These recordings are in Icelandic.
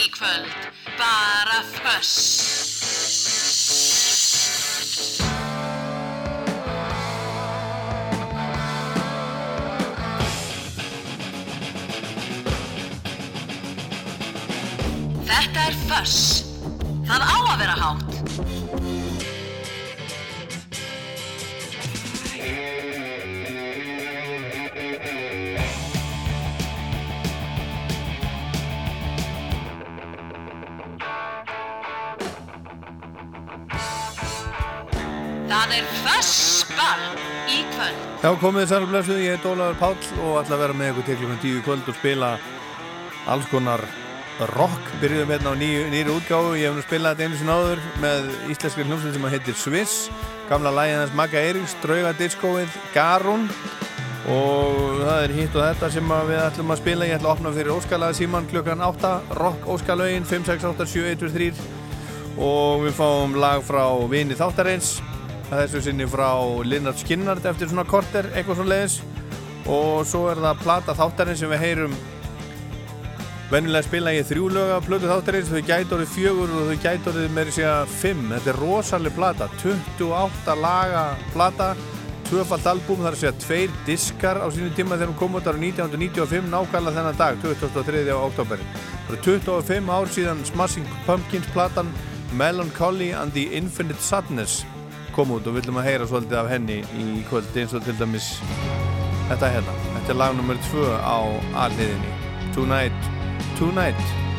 Í kvöld, bara. Fuss. Þetta er Fuss. Það á að vera hátt. Fussball í kvöld. Já, komið þið sælblessu, ég heit Ólaður Páll og ætla að vera með ykkur til klukkan 10 í kvöld og spila alls konar rock. Byrjuðum hérna á nýju, nýri útgáfu, ég hef nú spilað þetta einu sinna áður með íslenskri hljómsveit sem heitir Swiss, gamla lægin hans Magga Eiríks, drauga diskóið Garun og það er hitt og þetta sem við ætlum að spila. Ég ætla að opna fyrir Óskalaða síman klukkan 8, rock Óskalauðin 5687123 og við fáum lag frá Vini Þáttarins þessu sinni frá Linnart Skinnart eftir svona korter, eitthvað svo leiðis og svo er það plata þáttarins sem við heyrum. Vennilega spila ég þrjú lög af plötu þáttarins. Þau gæti orðið fjögur og þau gæti orðið meiri segja fimm, þetta er rosalega plata. 28 laga plata. Tvöfald albúm, þar að segja tveir diskar á sínu tíma þegar hún kom út ára 1995 nákvæmlega þennan dag, 23. oktober það eru 25 ár síðan Smashing Pumpkins platan Melancholy and the Infinite Sadness kom út og við viljum að heyra svolítið af henni í kvöld eins og til dæmis þetta hérna, þetta er lag nr. 2 á alliðinni Tonight, Tonight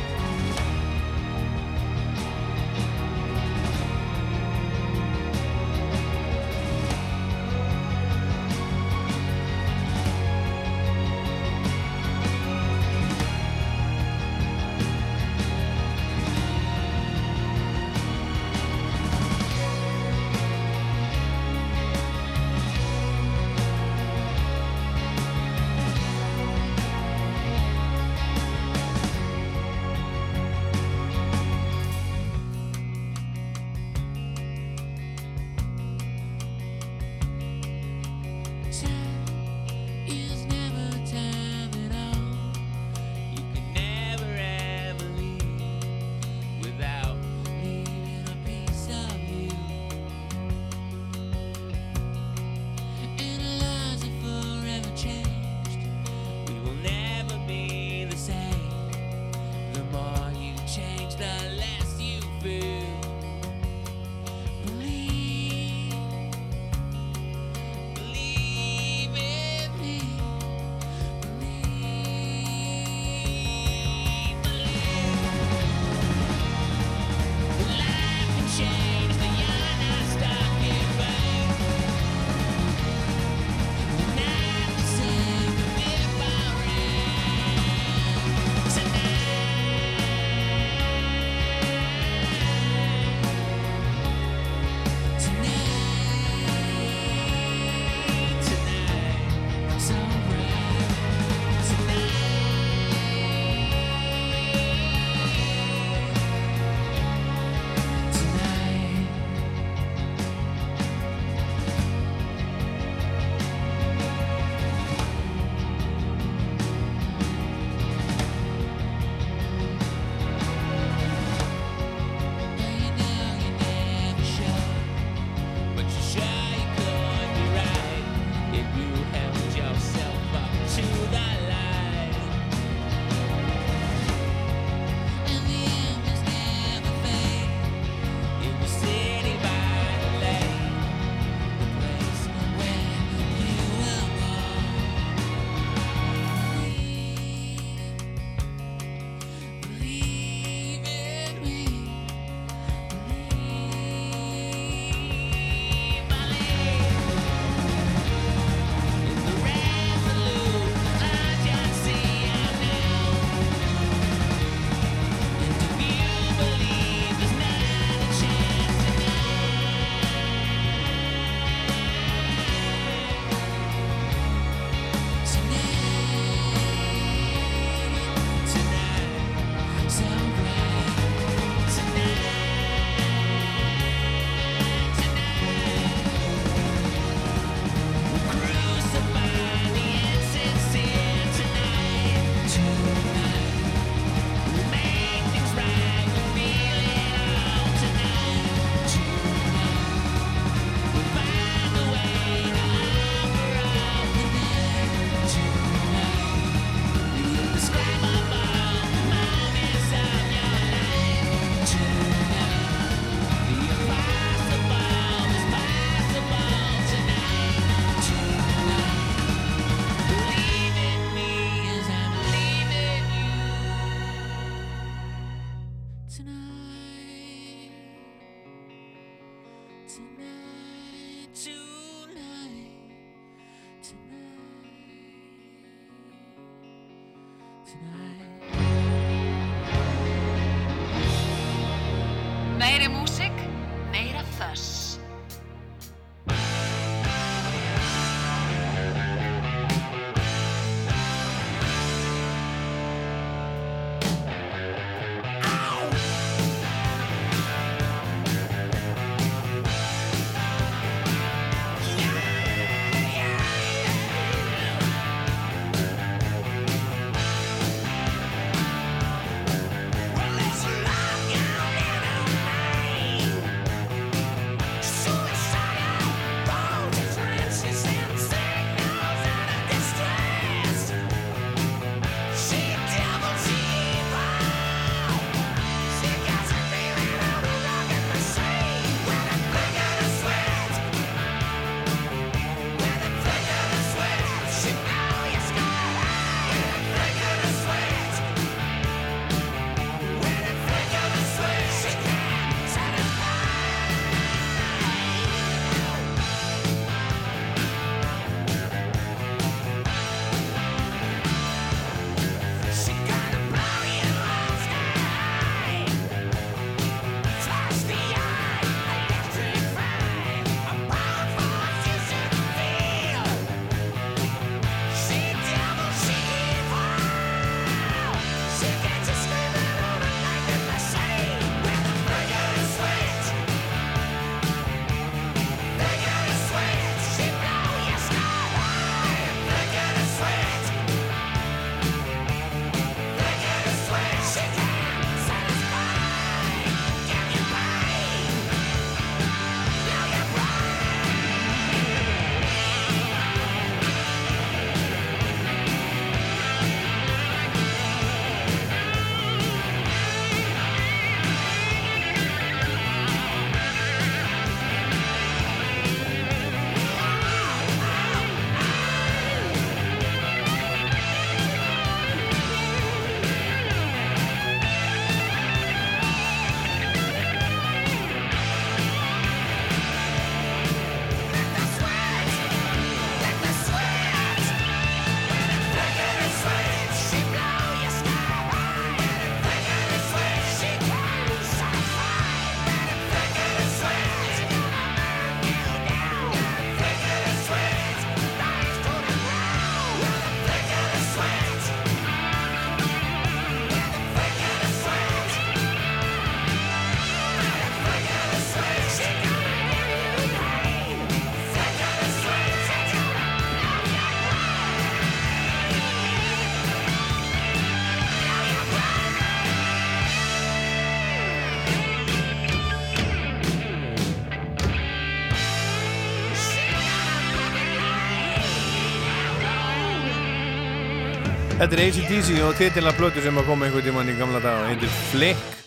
Þetta er ACDC og titila plötu sem að koma einhvern tíman í gamla dag og heitir Flick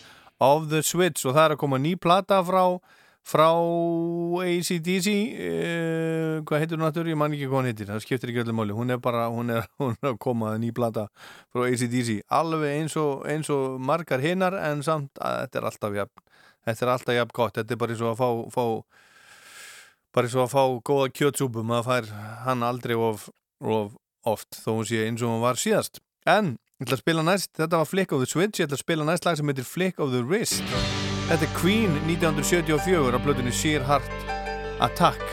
of the Switch. Og það er að koma ný plata frá frá ACDC eh, hvað heitir hún náttúrulega, ég man ekki hvað hún heitir það skiptir ekki öllu máli, hún er bara hún er, hún er að koma ný plata frá ACDC alveg eins og, eins og margar hinnar en samt að þetta er alltaf jafn, þetta er alltaf jafn gott. Þetta er bara eins og að fá, fá bara eins og að fá góða kjötsúpum að fær hann aldrei of, of oft þó hún sé eins og hún var síðast. En ég ætla að spila næst, þetta var Flick of the Switch ég ætla að spila næst lag sem heitir Flick of the Wrist. Þetta er Queen 1974 á blöðunni Sheer Heart Attack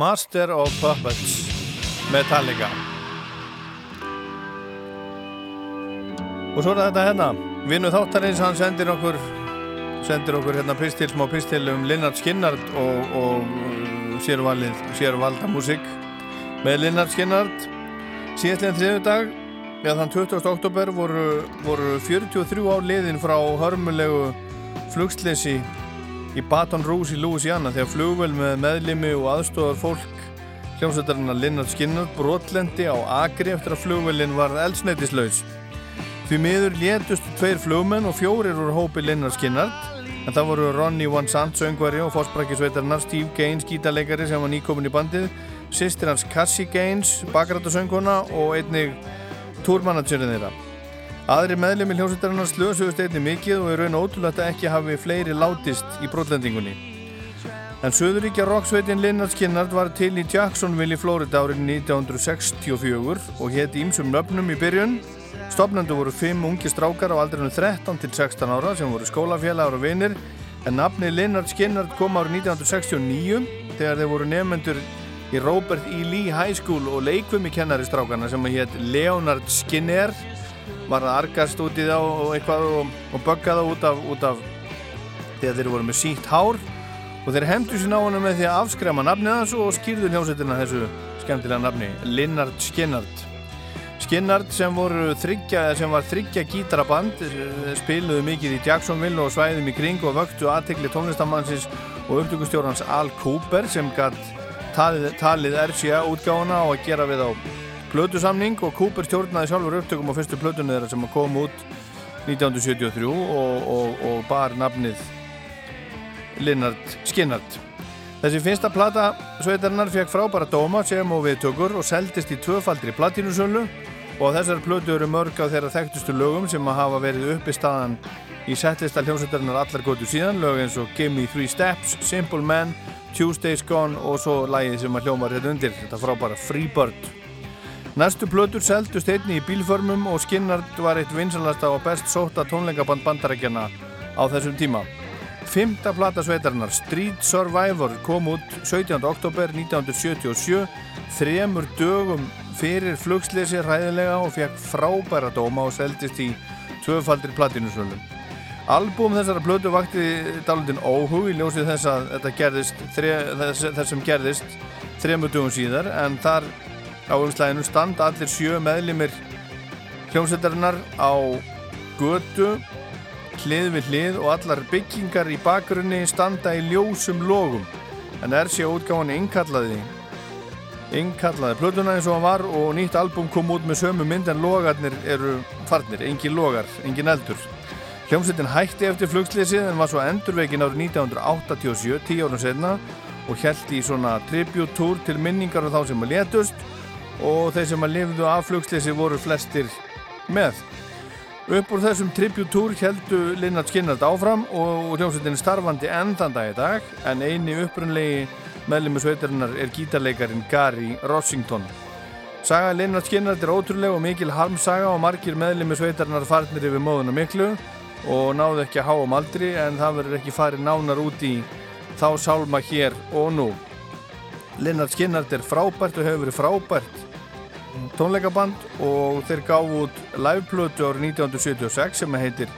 Master of Puppets Metallica og svo er þetta hérna vinnu þáttarins, hann sendir okkur sendir okkur hérna pistil, smá pistil um Linnard Skinnard og, og sérvalið, sérvalda músik með Linnard Skinnard síðastlega þriðu dag Já, þann 20. oktober voru, voru 43 ár liðin frá hörmulegu flugsleysi í Baton Rouge í Louisiana þegar flugvel með meðlimi og aðstofar fólk hljómsveitarinnar Linnard Skinner brotlendi á Agri eftir að flugvelin var eldsneitislaus. Því miður létust tveir flugmenn og fjórir voru hópi Linnard Skinner en það voru Ronnie Van Sant, söngvari og fósbrækisveitarinnar Steve Gaines, gítarleikari sem var nýkomin í bandið, sýstir hans Cassie Gaines, bakrættasönguna og einnig túrmanagerinn þeirra. Aðri meðlemi hljómsveitarinnar slösuðust einni mikið og er raun ótrúlega ekki hafi fleiri látist í brotlendingunni. En Suðuríkja roksveitin Linnard Skinnard var til í Jacksonville í Florida árið 1964 og hétti ímsum nöfnum í byrjun. Stopnendu voru fimm ungi strákar á aldrinum 13 til 16 ára sem voru skólafélagar og vinir en nafni Linnard Skinnard kom árið 1969 þegar þeir voru nefnendur í Robert E. Lee High School og leikvumi kennari strákarna sem hétt Leonard Skinner var að argast út í þá og eitthvað og, og bögga þá út af, út af þegar þeir voru með sínt hár og þeir hefndu sér ná hana með því að afskrema nafnið hans og skýrðu hljómsveitina þessu skemmtilega nafni, Linnard Skinnard Skinnard sem þryggja, sem var þryggja gítaraband spiluðu mikið í Jacksonville og svæðum í kring og vöktu aðtekli tónlistamannsins og upptökustjórnans Al Cooper sem gætt talið, talið RCA útgáðuna og að gera við á blödusamning og Cooper stjórnaði sjálfur upptökum á fyrstu blödunni þeirra sem kom út 1973 og, og, og bar nafnið Linnard Skinnard. Þessi finnsta plata sveitarinnar fekk frábæra dóma sem og viðtökur og seldist í tvöfaldri platínusölu og á þessari plödu eru mörg á þeirra þekktustu lögum sem hafa verið uppi staðan í setlista hljómsveitarinnar allar gótu síðan lög eins og Gimme Three Steps, Simple Man Tuesday's Gone og svo lægið sem að hljómar hérna undir, þetta frábæra Freebird. Næstu plötur seldust einni í bílförmum og Skinnard var eitt vinsalasta og best sóta tónleikaband bandarækjana á þessum tíma. Fymta plata sveitarinnar, Street Survivor, kom út 17. oktober 1977, þremur dögum fyrir flugsleysi ræðilega og fekk frábæra dóma og seldist í tvöfaldri platinusvölum. Albúm þessara blödu vakti dálundin óhug í ljósið þess gerðist þess, þess sem gerðist þremur dögum síðar en þar á umslæðinu standa allir sjö meðlimir hljómsveitarinnar á götu hlið við hlið og allar byggingar í bakgrunni standa í ljósum logum. En er sé útgáðan innkallaði innkallaði blöðuna eins og hann var og nýtt albúm kom út með sömu mynd en logarnir eru farnir, engin logar, engin eldur. Hljómsveitin hætti eftir flugslýsið en var svo endurveikin árið 1987, tíu árum setna og held í svona tributúr til minningar af þá sem að letust og þeir sem að lifðu af flugslýsið voru flestir með. Upp úr þessum tributúr heldu Linnart Skinnart áfram og hljómsveitin starfandi enn þann dag í dag en eini upprunlegi meðlemi sveitarinnar er gítarleikarin Gary Rossington. Saga Linnart Skinnart er ótrúlega og mikil harmsaga og margir meðlemi sveitarinnar farnir yfir móðuna miklu og náðu ekki að háa um aldri en það verður ekki farið nánar út í þá sálma hér og nú Linnard Skinnard er frábært og hefur verið frábært tónleikaband og þeir gáðu út liveplötu árið 1976 sem heitir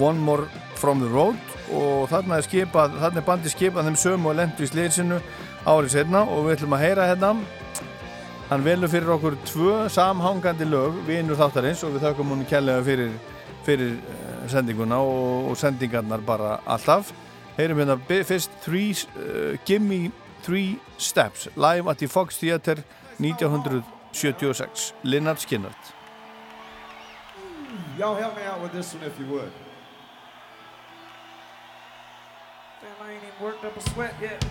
One More From The Road og þarna er, skipað, þarna er bandi skipað þeim sömu og lendu í sliðsinu árið setna og við ætlum að heyra hérna. Hann velur fyrir okkur tvö samhangandi lög vinur þáttarins og við þakkum hún kærlega fyrir, fyrir sendinguna og, og sendingarnar bara alltaf. Heyrum hérna fyrst three, uh, Gimme Three Steps live at the Fox Theatre 1976 Linnard Skinnard Y'all help me out with this one if you would. Damn, I ain't even worked up a sweat yet.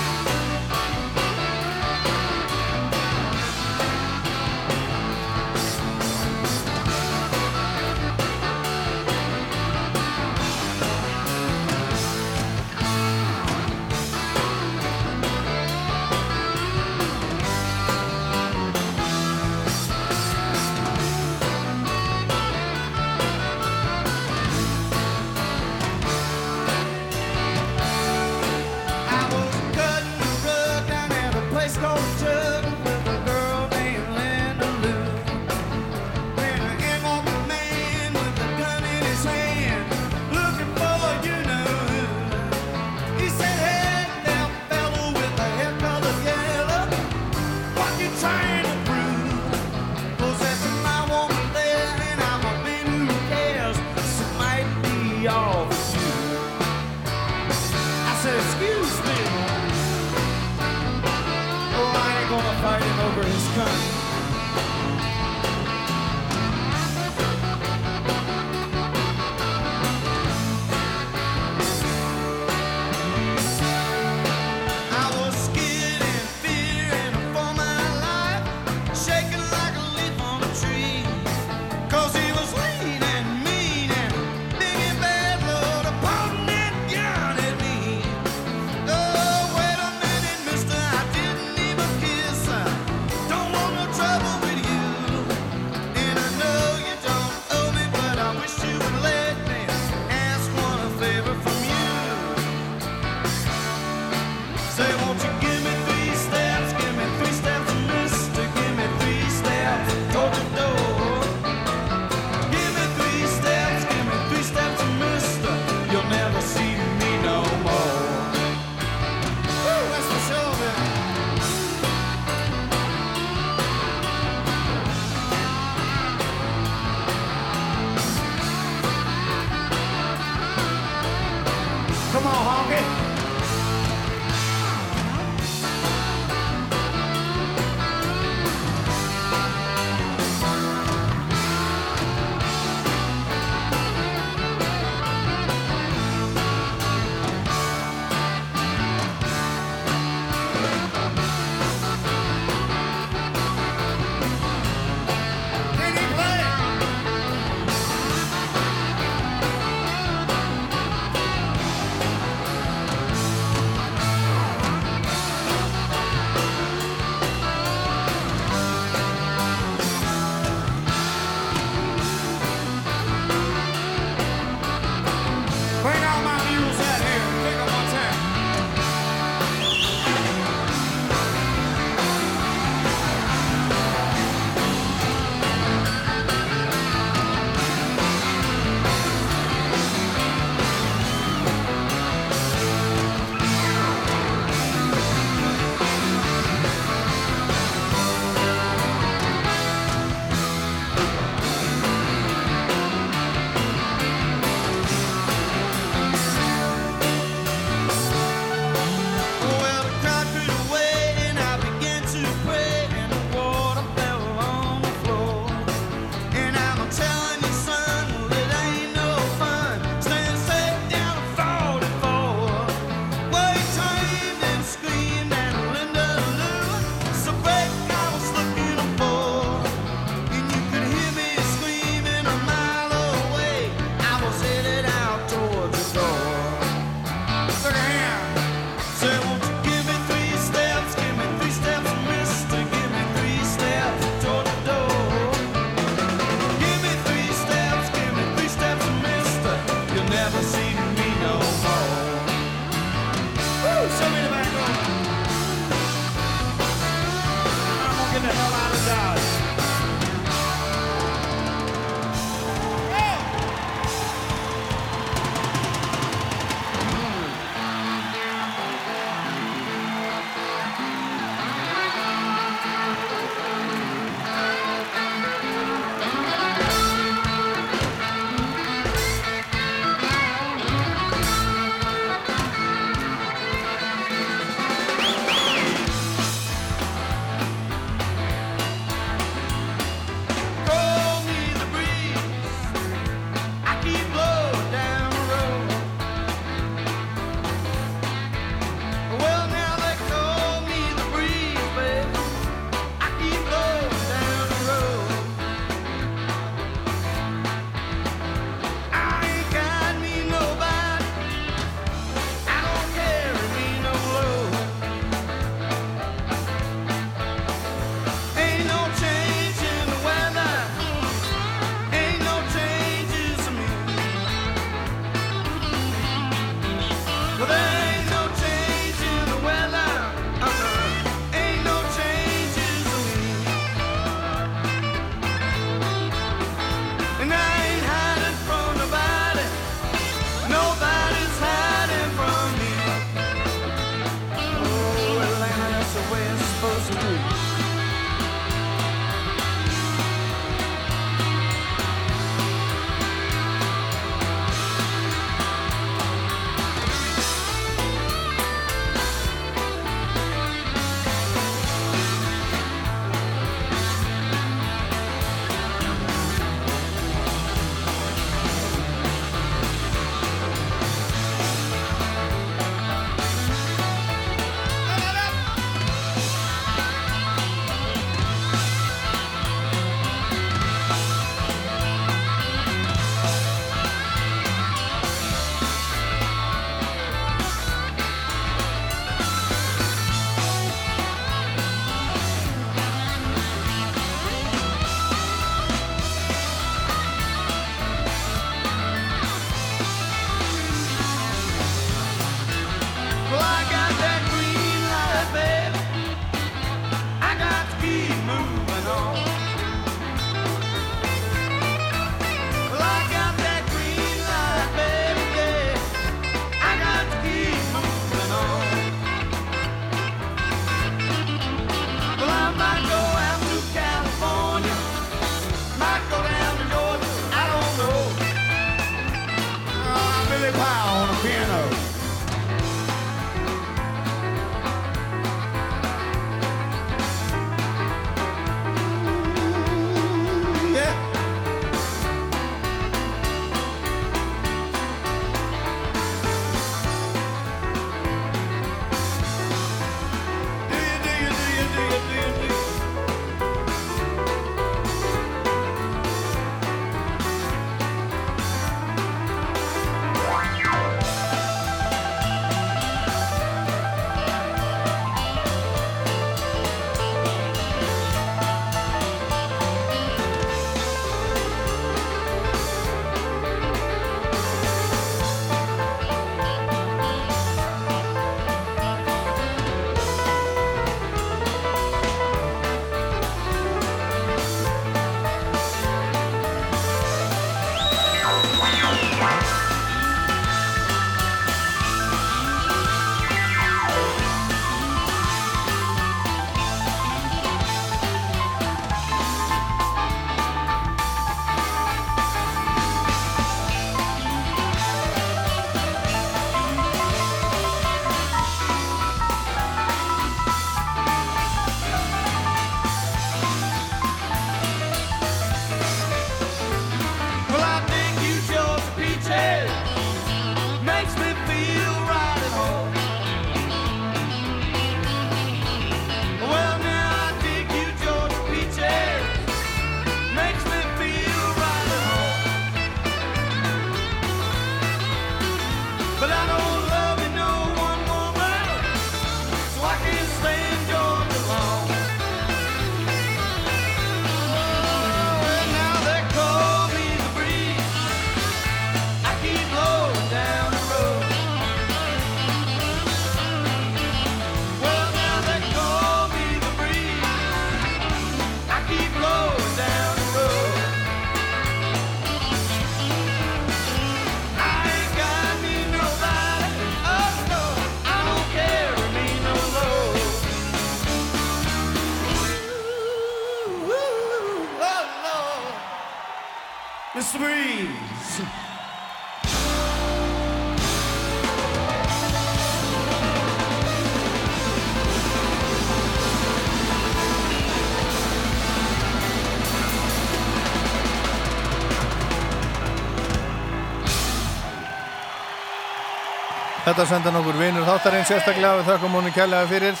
Þetta senda nokkur vinur þáttarinn sérstaklega við þakkum honum kærlega fyrir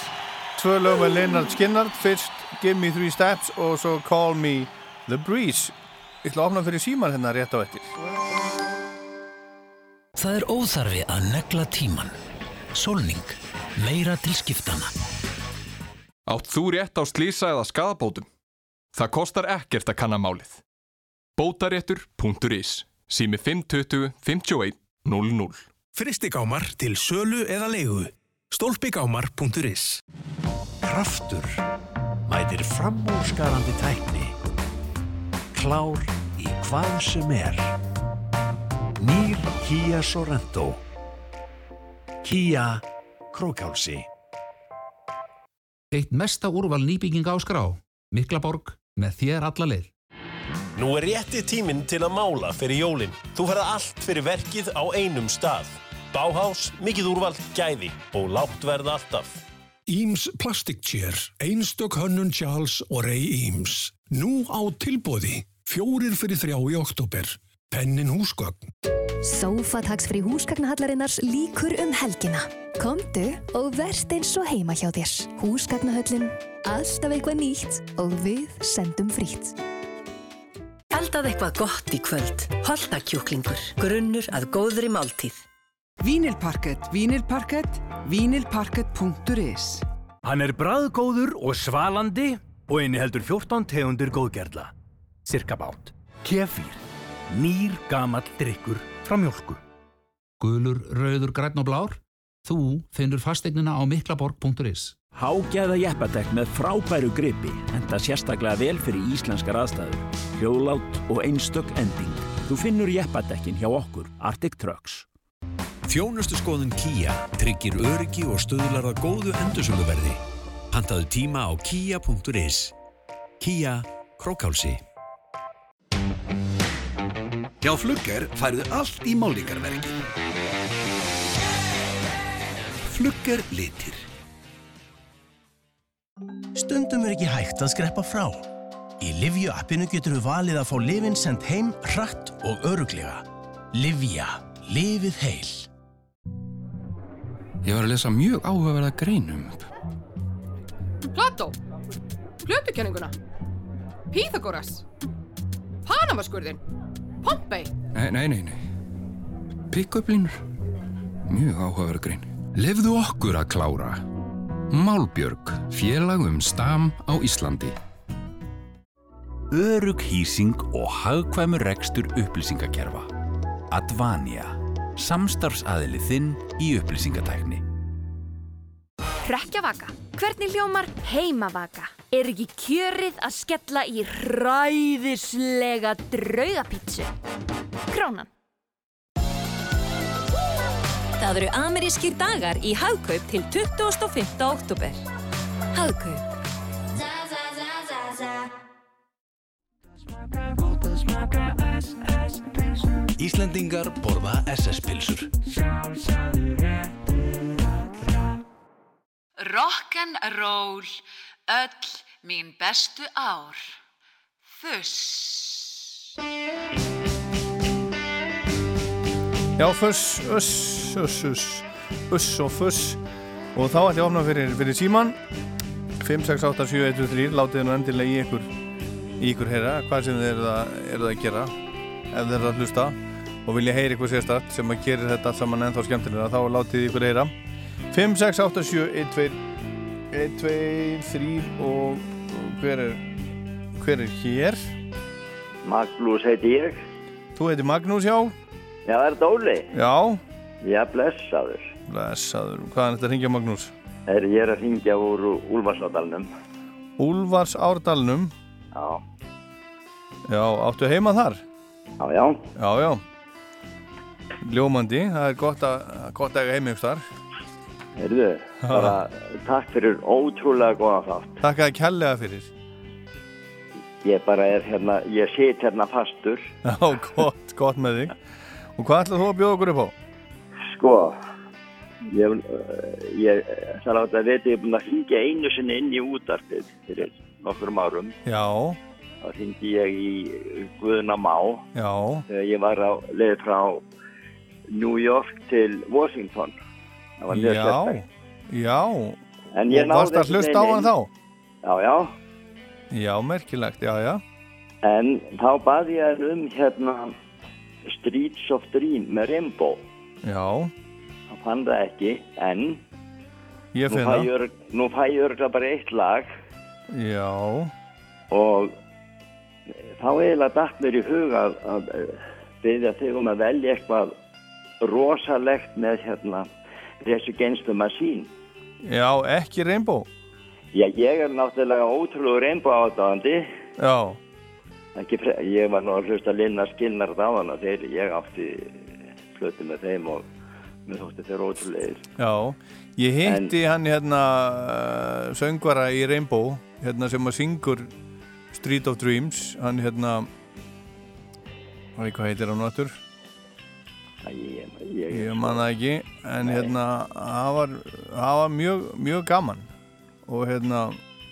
tvö lög með Leonard Skinnard fyrst Give Me Three Steps og svo Call Me The Breeze Ég ætla að opna fyrir síman hérna rétt á eftir Það er óþarfi að negla tíman. Sólning. Meira til skiptana. Átt þú rétt á slísa eða skadabótum? Það kostar ekkert að kanna málið. Bótaréttur.is Sími 520 51 00 Fristigámar til sölu eða leigu. Stólpigámar.is Kraftur mætir framúrskarandi tækni. Klár í hvað sem er. Nýr Kia Sorento. Kia Krókálsi. Eitt mesta úrval nýbygginga á skrá. Miklaborg með þér alla leið. Nú er rétti tíminn til að mála fyrir jólinn. Þú ferða allt fyrir verkið á einum stað. Báhás, mikið úrval, gæði og látt verða alltaf. Íms Plastic Chair, einstök hönnun Charles og Ray Íms. Nú á tilbóði. Fjórir fyrir þrjá í oktober. Pennin húsgögn. Sófatagsfrí húsgagnahallarinnars líkur um helgina. Komdu og verst eins og heima hjá þér. Húsgagnahöllin, alltaf eitthvað nýtt og við sendum frýtt. Eldað eitthvað gott í kvöld. Holtakjúklingur. Grunnur að góðri máltíð. Vínilparkett, vínilparkett, vínilparkett.is Hann er bræðgóður og svalandi og inniheldur 14 tegundir góðgerla. Cirka bát. Kefir. Nýr gamall drikkur frá mjölku. Gulur, rauður, græn og blár. Þú finnur fasteignina á miklaborg.is Hágæða jeppadekk með frábæru gripi, enda sérstaklega vel fyrir íslenskar aðstæður. Hjólátt og einstök ending. Þú finnur jeppadekkin hjá okkur, Arctic Trucks. Þjónustu skoðun Kia tryggir öryggi og stöðlar að góðu endursöluverði. Pantaðu tíma á kia.is. Kia Krókálsi. Hjá Flugger færðu allt í málíkarverki. Flugger litir. Stundum er ekki hægt að skreppa frá. Í Livju appinu getur við valið að fá lifin sendt heim hratt og öruglega. Livja. Lifið heil. Ég var að lesa mjög áhugaverða greinum. Plató, Plötukenninguna, Píþagoras, Panamaskurðin, Pompei. Nei, nei, nei, nei. Pick-up-línur. Mjög áhugaverða grein. Lefðu okkur að klára. Málbjörg, félag um stam á Íslandi. Örug hýsing og hagkvæmur rekstur upplýsingakerfa. Advania. Samstarfsaðili þinn í upplýsingatækni. Hrekkjavaka. Hvernig hljómar heimavaka? Er ekki kjörið að skella í hræðislega draugapítsu? Krónan. Það eru amerískir dagar í Hagkaup til 25. oktober. Hagkaup. Íslendingar borða SS-pilsur. Rock'n'roll, öll mín bestu ár. Fuss. Já, fuss, uss, uss, uss, uss og fuss. Og þá ætti ég að opna fyrir, fyrir síman 5, 6, 8, 7, 1, 2, 3 látið nú endilega í ykkur í ykkur heyra, hvað sem þið eru að, gera ef þið eru að hlusta. Og vilja heyra ykkur sérstætt sem að gera þetta allt saman ennþá skemmtilega þá látið ykkur heyra. 5, 6, 8, 7, 1, 2 1, 2, 3 og hver er hver er hér? Magnús heiti ég. Þú heiti Magnús, já Já, er þetta Óli? Já. Já, blessaður. Blessaður, hvaðan er þetta ringja Magnús? Er, ég er að ringja úr Úlfarsárdalnum. Úlfars árdalnum Já. Já, áttu heima þar? Já, já. Já, já. Ljómandi, það er gott að, gott að eiga heimi ykkur þar. Heyrðu, bara takk fyrir ótrúlega góða þátt. Takk að kjallega fyrir. Ég bara er hérna, ég sit hérna fastur. Já, gott, gott með þig Og hvað ætlaðu þú að bjóða okkur upp á? Sko Ég, uh, ég þarf að þetta veit ég er búin að hringja einu sinni inn í útarpið fyrir nokkrum árum Já Þá hringi ég í Guðna Má Já Þegar ég var á leið frá New York til Washington Það var mjög Já, sérstækt. já. En ég Og náði varst að einhvern hlusta á veginn hann þá? Já, já. Já, merkilegt, já, já. En þá baði ég hann um hérna Streets of Dream með Rainbow. Já, Það fann það ekki, en ég finn það. nú fæ ég örgulega bara eitt lag Já, og þá eiginlega datt mér í hug að, að byggja þig um að velja eitthvað rosalegt með hérna þessu genstu masín. já, ekki Rainbow. Já, ég er náttúrulega ótrúlega reynbú átáðandi. Já, ég var nú að hlusta Linnar Skilnar dáðan og þeir, ég átti flötu með þeim og mér þótti þeir ótrúlegir. já. Ég hitti hann hérna uh, söngvara í Rainbow, hérna sem að syngur Street of Dreams, hann hérna, hvað hvað heitir hann náttúr? Æ, ég, ég, Ég man það ekki, en hérna, það var, var mjög, mjög gaman og hérna,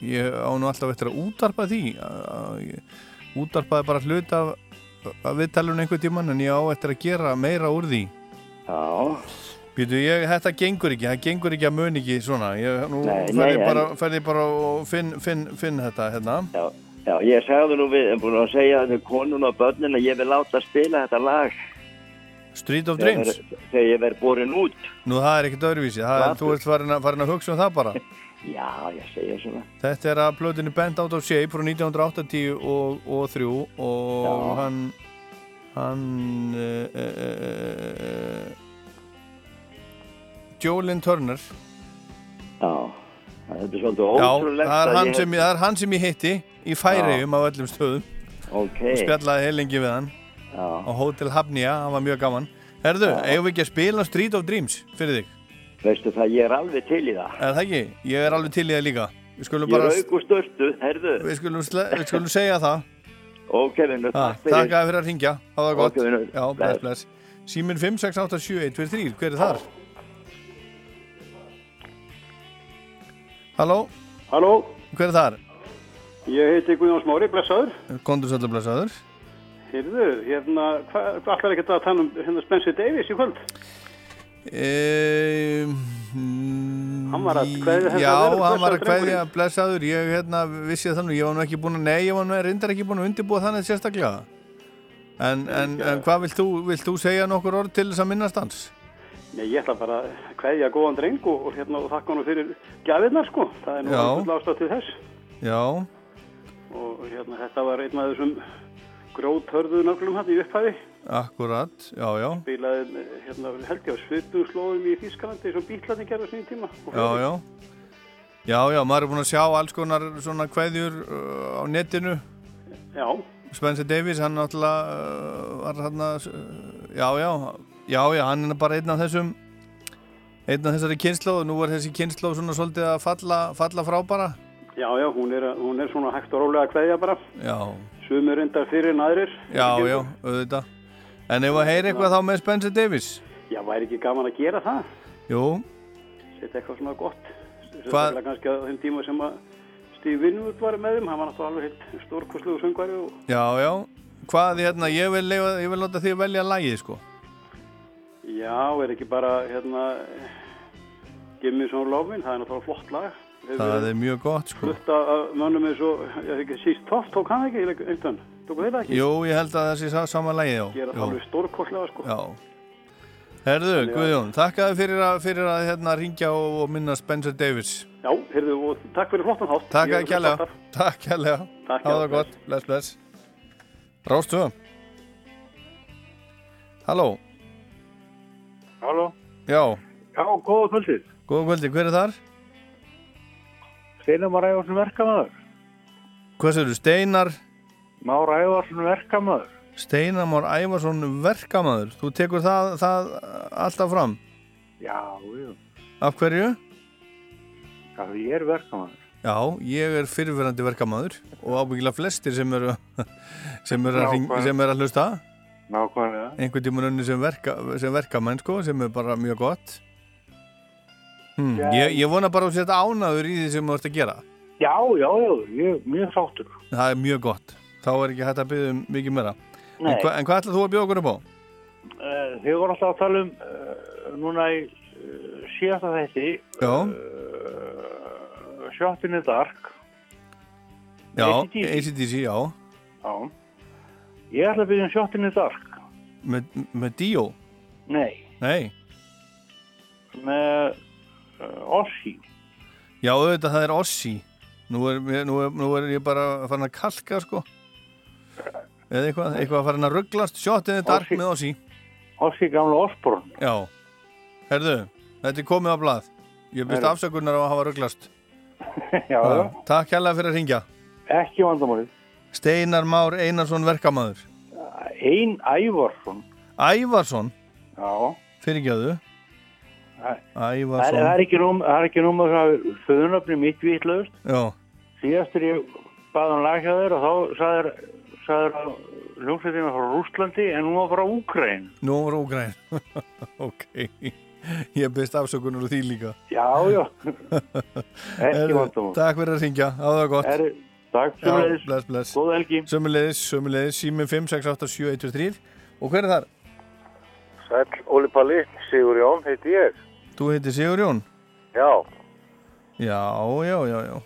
ég á nú alltaf eftir að útarpa því, að- að ég útarpaði bara hlut af, af viðtalun einhver tíman, en ég á eftir að gera meira úr því. Já. Býtu, ég, þetta gengur ekki, það gengur ekki að mun ekki svona, ég, nú fer ég bara, ég bara og finn, finn, finn þetta, hérna. Já, já, ég sagði nú við, en búin að segja til konun og börnin að ég vil láta spila þetta lag. Street of Dreams. Þegar ég verð borin út. Nú, það er ekkert öðruvísi, það er, þú ert farin að, farin að hugsa um það bara. Já, ég segja svona. Þetta er að plötunni Band Out of Shape frá 1980 og, og 3 og Já. hann hann uh, uh, Jolin Turner Já, þetta er svolítið Já, ótrúlegt það er, sem, það er hann sem ég hitti í Færiðum á öllum stöðum Ok. og spjallaði heilengi við hann Já. á Hotel Hafnia, hann var mjög gaman Herðu, eigum við ekki að spila Street of Dreams fyrir þig? Veistu það, ég er alveg til í það. Er það ekki? Ég er alveg til í það líka Við skulum Ég bara rauk úr störtu, herðu. Við skulum, við skulum segja það Ok, vinnu, takk fyrir. Takk að fyrir að ringja, hafa það gott Ok, vinur. Já, bless, Bless. Síminn 5687123, hver er þar? Halló, Halló, hver er þar? ég heiti Guðjón Smári, blessaður. Kondur svolítið blessaður Heyrðu, hérna, hvað hva ætlar ekki að tala um hérna Spencer Davis í kvöld? E, Hann var að kveðja þetta Já, hann var að kveðja blessaður Ég hérna, vissi það þannig, ég var nú ekki búin að Nei, ég var nú reyndar ekki búin að undirbúa þannig sérstaklega En, en, en hvað vilt þú, vilt þú segja nokkur orð til þess að minnast hans? Nei, ég ætla bara að kveðja góðan dreng og, hérna, og þakka hann fyrir gafirnar, sko. Það er nú full ástæð til þess. Já, Og hérna, þetta var einn af þessum gróthörðu nöglum hann í upphæði. Akkurat, já, já Spilaði, hérna, held ég á svipum slóðum í Þískalandi, eins og bílarni gerði á sinni tíma. Já, já. Já, já, maður er búin að sjá alls konar svona kveðjur uh, á netinu. Já. Spencer Davies, hann náttúrulega uh, var hann að, uh, já, já, já, já, hann er bara einn af þessum, einn af þessari kynnslóð og nú er þessi kynnslóð svona svolítið að falla, falla frá bara. Já, já, hún er, hún er svona hægt og rólega að kveðja bara. Já, Sumir reyndar fyrir en aðrir. já, já, auðvitað. En ef að heyra eitthvað þá með Spencer Davies? Já, væri ekki gaman að gera það? Jú, Setja eitthvað svona gott. Hvað- Sérstaklega kannski á þeim tíma sem að Steve Winwood var með þeim. Hann var náttúrulega alveg heitt stórkosluðu söngvari og já, já. Hvað, hérna, ég vil, leifa, ég vil láta því að velja lægið, sko. já, er ekki bara hérna me some lovin', það er náttúrulega flott lag. Það er mjög gott, sko. Flutt af mönnum eins og, ég veit ekki, síst topp tók hann ekki einhvern. Tóku það ekki? Jú, ég held að það sé sama lægið, já. Gera það alveg stórkoslega, sko. Já. Herðu, Þannig að- Guðjón, þakkaði fyrir að, fyrir að hérna, ringja og, og minna Spencer Davis. Já, heyrðu, og takk fyrir flottan þátt. Takk að kjærlega. alltaf. Takk. Takk, já, það gott. Bless, bless. Rástu. Halló. Halló? Já. Já, góða kvöldið. Góða kvöldi, hver er þar? Steinar Már Ævarsson verkamæður. Hvað sér þú? Steinar? Már Ævarsson verkamæður. Steinar Már Ævarsson verkamæður. Þú tekur það, það alltaf fram. Já, já. Af hverju? Já, ég er verkamæður. Já, ég er fyrirverandi verkamæður og ábyggilega flestir sem eru sem eru eru að hlusta. Nákvæmlega. einhvern tímun önni sem, verka, sem verkamenn sko, sem er bara mjög gott. Já. ég, ég vona bara að setja ánaður í því sem þú ert að gera Já, já, já, ég er mjög sáttur. það er mjög gott, þá er ekki hægt að byggja um mikið meira. En, hva, en hvað ætlað þú að bjóða okkur upp á? Uh, þið voru alltaf að tala um uh, núna í uh, síðasta þætti the Dark. Já, AC/DC. Já. Já. Ég ætla að byrja um the Dark. Með, með Dio Nei, Nei, með Ossi já auðvitað það er Ossi Nú er, nú er, nú er ég bara farin að kalka sko Eða eitthvað, eitthvað farin að rugglast er dark Ossi. með Ossi. Ossi gamla Osborn Já, herðu, þetta er komið á blað. Ég byrst Herðu. afsökunar á að hafa rugglast. Já, já, Takk hérlega fyrir að ringja ekki vandamálið. Steinar Már Einarsson verkamaður. Ein Ævarsson. Ævarsson, Já. Fyrirgjöðu Það það Ævarsson er ekki nú það er ekki nú með föðunöfni mitt vitlaust. Já, síðastur ég baði hann lag hjá þér og þá sagður sagður að hljómsveitina frá Rústlandi en hún var frá Úkræn nú var ógræn Ok, ég byrst afsökunar á því líka. Já, já. Ekki vandamál Takk fyrir að ringja, það gott. Herðu, Takk, bless. Góða helgi. Sömulegis, sömulegis, sími 5687123 Og hver er þar? Sæll, Óli Palli, Sigur Jón, heiti ég. Þú heitir Sigur Jón? Já, Já, já, já, já.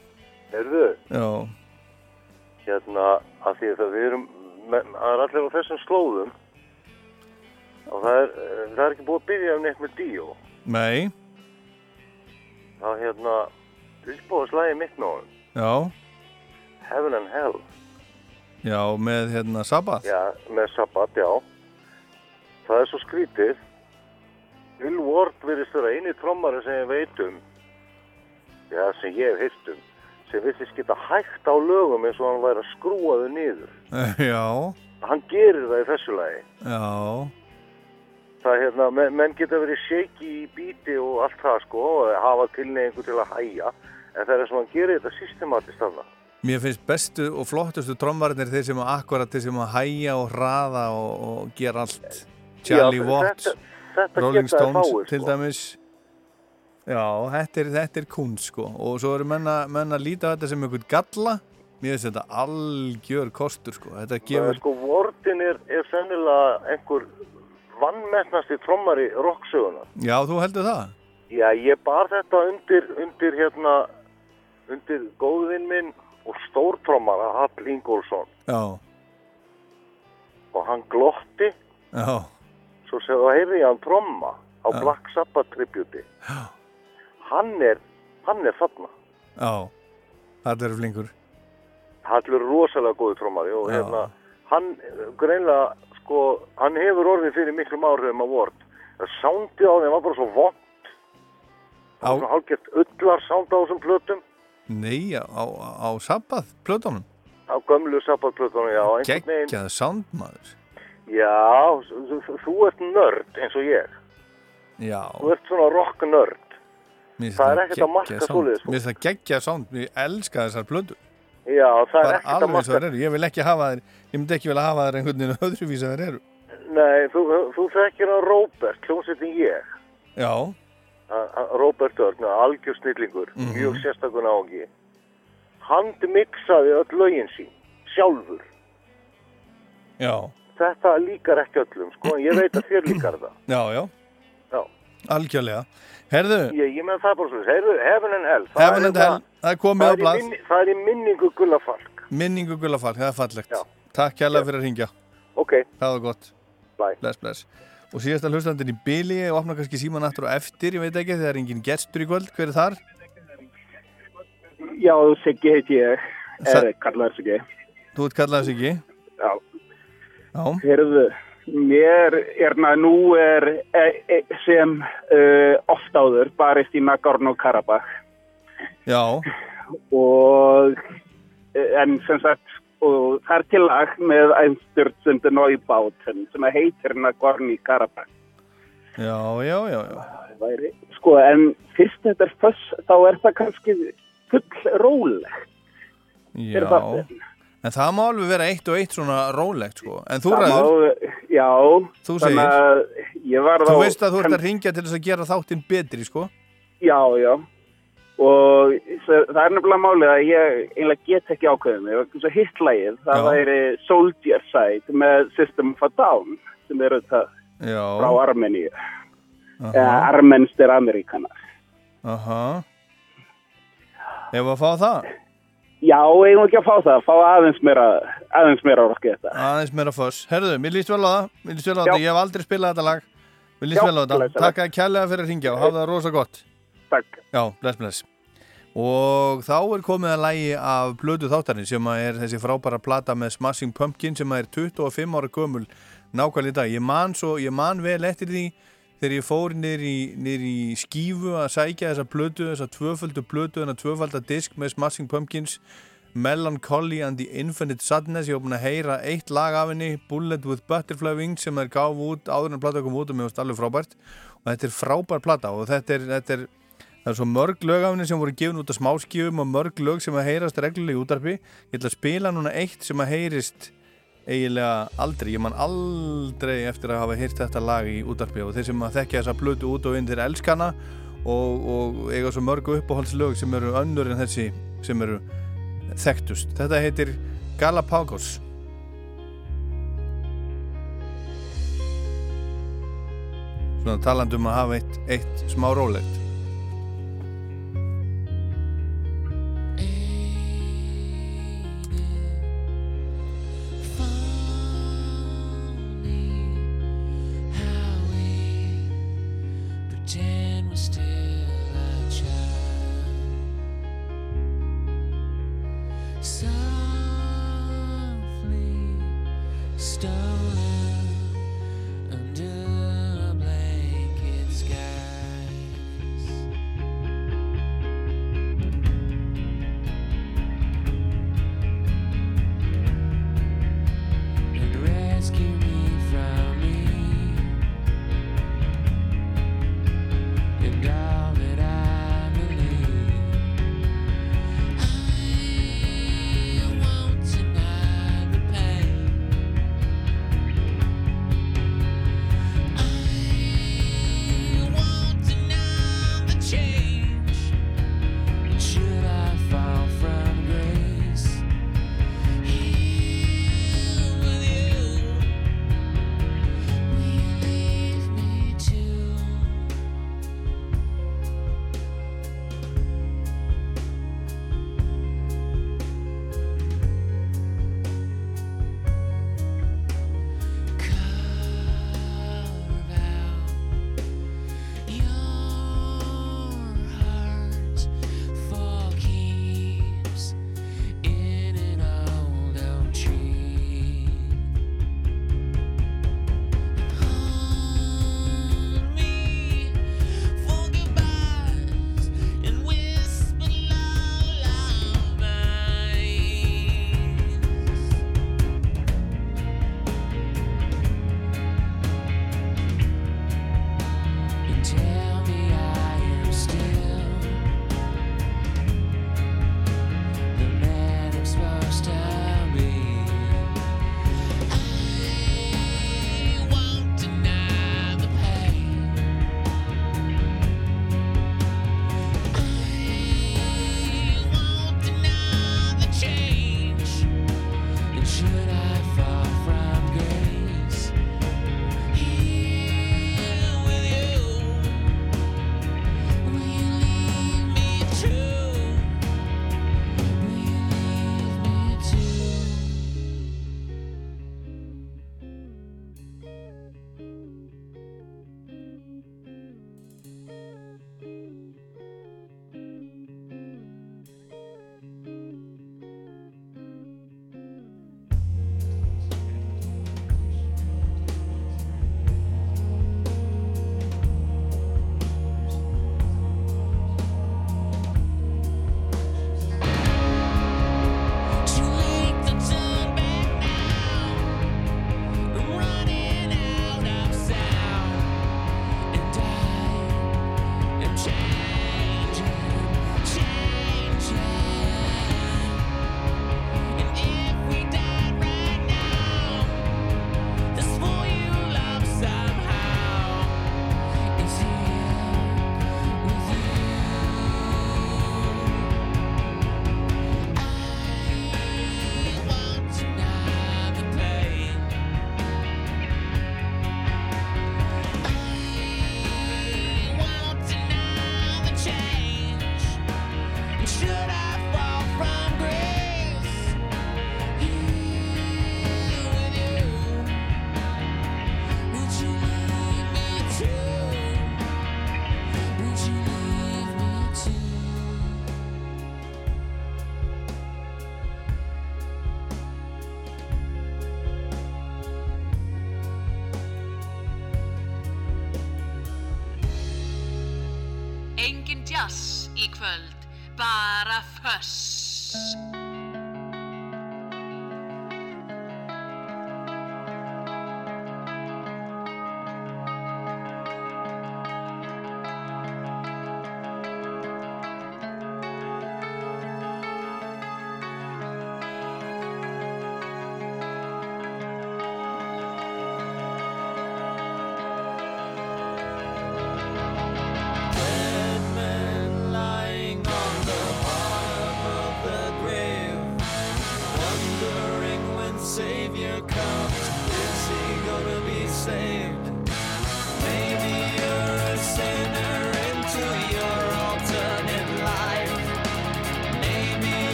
Heyrðu, Já, hérna, að því að við erum, það er allir á þessum slóðum og það er, eh, það er ekki búið að byrja um neitt með Díó. nei, er hérna, uppbóðslægi mitt með honum, já, Heaven and Hell, já, með hérna Sabbath. Já, með Sabbat, já. Það er svo skrítið. Bill Ward virðist vera eini trommari sem ég veit um, já, sem ég hef heyrt um, sem virðist geta hægt á lögum eins og hann væri að skrúa þau niður. Já, Hann gerir það í þessu lagi. já, Það er hérna, menn, menn geta verið shaky í bíti og allt það sko og hafa tilneyingu til að hæja en það er sem hann gerir þetta systematist þarna. Mér finnst bestu og flottustu trommarinnir þeir sem að akkurat þeir sem að hæja og hraða og, og gera allt Charlie Já, Watts, þetta- þetta Rolling Stones fáir, til sko. Já, þetta er, þetta er kunst sko. Og svo eru menn að, menn að líta þetta sem einhvern galla. Mér finnst þetta algjör kostur sko. Þetta gefur, sko, Wardin er, er sennilega einhver vannmennasti trommari rocksöguna. já þú heldur það? Já, ég bar þetta undir, undir hérna, undir góðvinn minn og stórtrommara Hall Ingólfsson. Já, og hann glotti. Já, svo sem það heyrði ég hann tromma á Já. Black Sabbath tributi. Hann er, hann er þarna. já Þetta eru flinkur Hallur er rosalega góði trommari og Já. hérna, hann greinlega, sko, hann hefur orðið fyrir miklum áhrifum á Ward. Það sándi á þeim var bara svo vond. Svona hálfgert öllar sánd á þessum plötum, Nei, á, á, á Sabbath plötunum á gömlu sabbatplötunum, já. einhvern veginn- Geggjað soundmaður Já, þú ert nörd eins og ég. Já, Þú ert svona rock nörd. Það er ekkert að marka svoleiðis, sko. Mér finnst það geggjað sound, ég elska þessar plötur Já, það er ekkert að marka. ég vil ekki hafa þær, ég myndi ekki vilja hafa þær einhvern veginn öðruvís að þær eru Nei, þú, þú þekkir að Robert, hljómsveitin ég. já, Robert Örn, algjör snillingur, Mhm. mjög sérstakun áhengi. Hann mixaði öll lögin sín, sjálfur. já, Þetta líkar ekki öllum, sko, ég veit að þér líkar það. já, já Já. algjörlega, herðu Ég, ég menn það bara svona, heyrðu, Heaven and Hell. það Heaven and Hell, það er komið á blað minni- Það er í minningu Gulla Falk. minningu gullafall, það er fallegt takk kærlega fyrir að ringja ok, það var gott Bye. bless, bless og síðasta hlustandinn í byli og opna kannski síman aftur og eftir, ég veit ekki, það er engin gestur í kvöld, hver er þar? Já, Siggi heiti ég. Er kallaður Siggi. Þú ert kallaðið sig ekki? Já. Já. Herðu, mér er nú er e, e, sem uh, oft áður barist í Nagorno-Karabakh Já, og eh, en sem sagt og það er til lag með einstjórnsundu Neubáten sem heitir Nagorno-Karabakh. já, já, já, já. Væri, sko, en fyrst þetta er föss, þá er það kannski full rólegt. Er Já, það- en það má alveg vera eitt og eitt svona rólegt sko, en þú ræður, Já, Þú segir. þú veist að þú ert að ringja til þess að gera þáttinn betri sko, Já, já. Og það er nefnilega málið að ég einlega get ekki ákveðið mig. Svo hitt lagið, það væri Soldier Side með System of a Down sem eru það já, frá Armeníu. Eða armenstir Amerikanar. Aha. Ef að fá það? Já, eigum ekki að fá það, fá aðeins meira, aðeins meira orkið þetta. Aðeins meira foss. Herðu, mér líst vel á það. Mér líst vel á þetta. Ég hef aldrei spilað þetta lag. Mér líst Já, vel á þetta. bless, Takk að kærlega fyrir að ringja og hafa það rosa gott. Takk. Já, bless, bless. Og þá er komið að lægi af blödu þáttarinn sem er þessi frábæra plata með Smashing Pumpkin sem er 25 ára gömul nákvæmlega í dag. Ég man, svo, ég man vel eftir því þegar ég fór niður í, í skífu að sækja þessa blödu, þessa tvöföldu blödu, þennan tvöfalda disk með Smashing Pumpkins Melancholy and the Infinite Sadness ég var búin að heyra eitt lag af henni Bullet with Butterfly Wings sem er gáf út áður en plata kom út og mér varst alveg frábært. Og þetta er frábær plata og þetta er, þetta er það er svo mörg lög af henni sem voru gefin út á smáskífum og mörg lög sem að heyrast reglulega í útarpi ég ætla að spila núna eitt sem að heyrist eiginlega aldrei, ég man aldrei eftir að hafa heyrt þetta lag í útarpi og þeir sem að þekkja þessa blötu út og inn þeir elskana og, og eiga svo mörgu uppáhaldslög sem eru önnur en þessi sem eru þekktust. Þetta heitir Galapagos Svona talandum að hafa eitt, eitt smá rólegt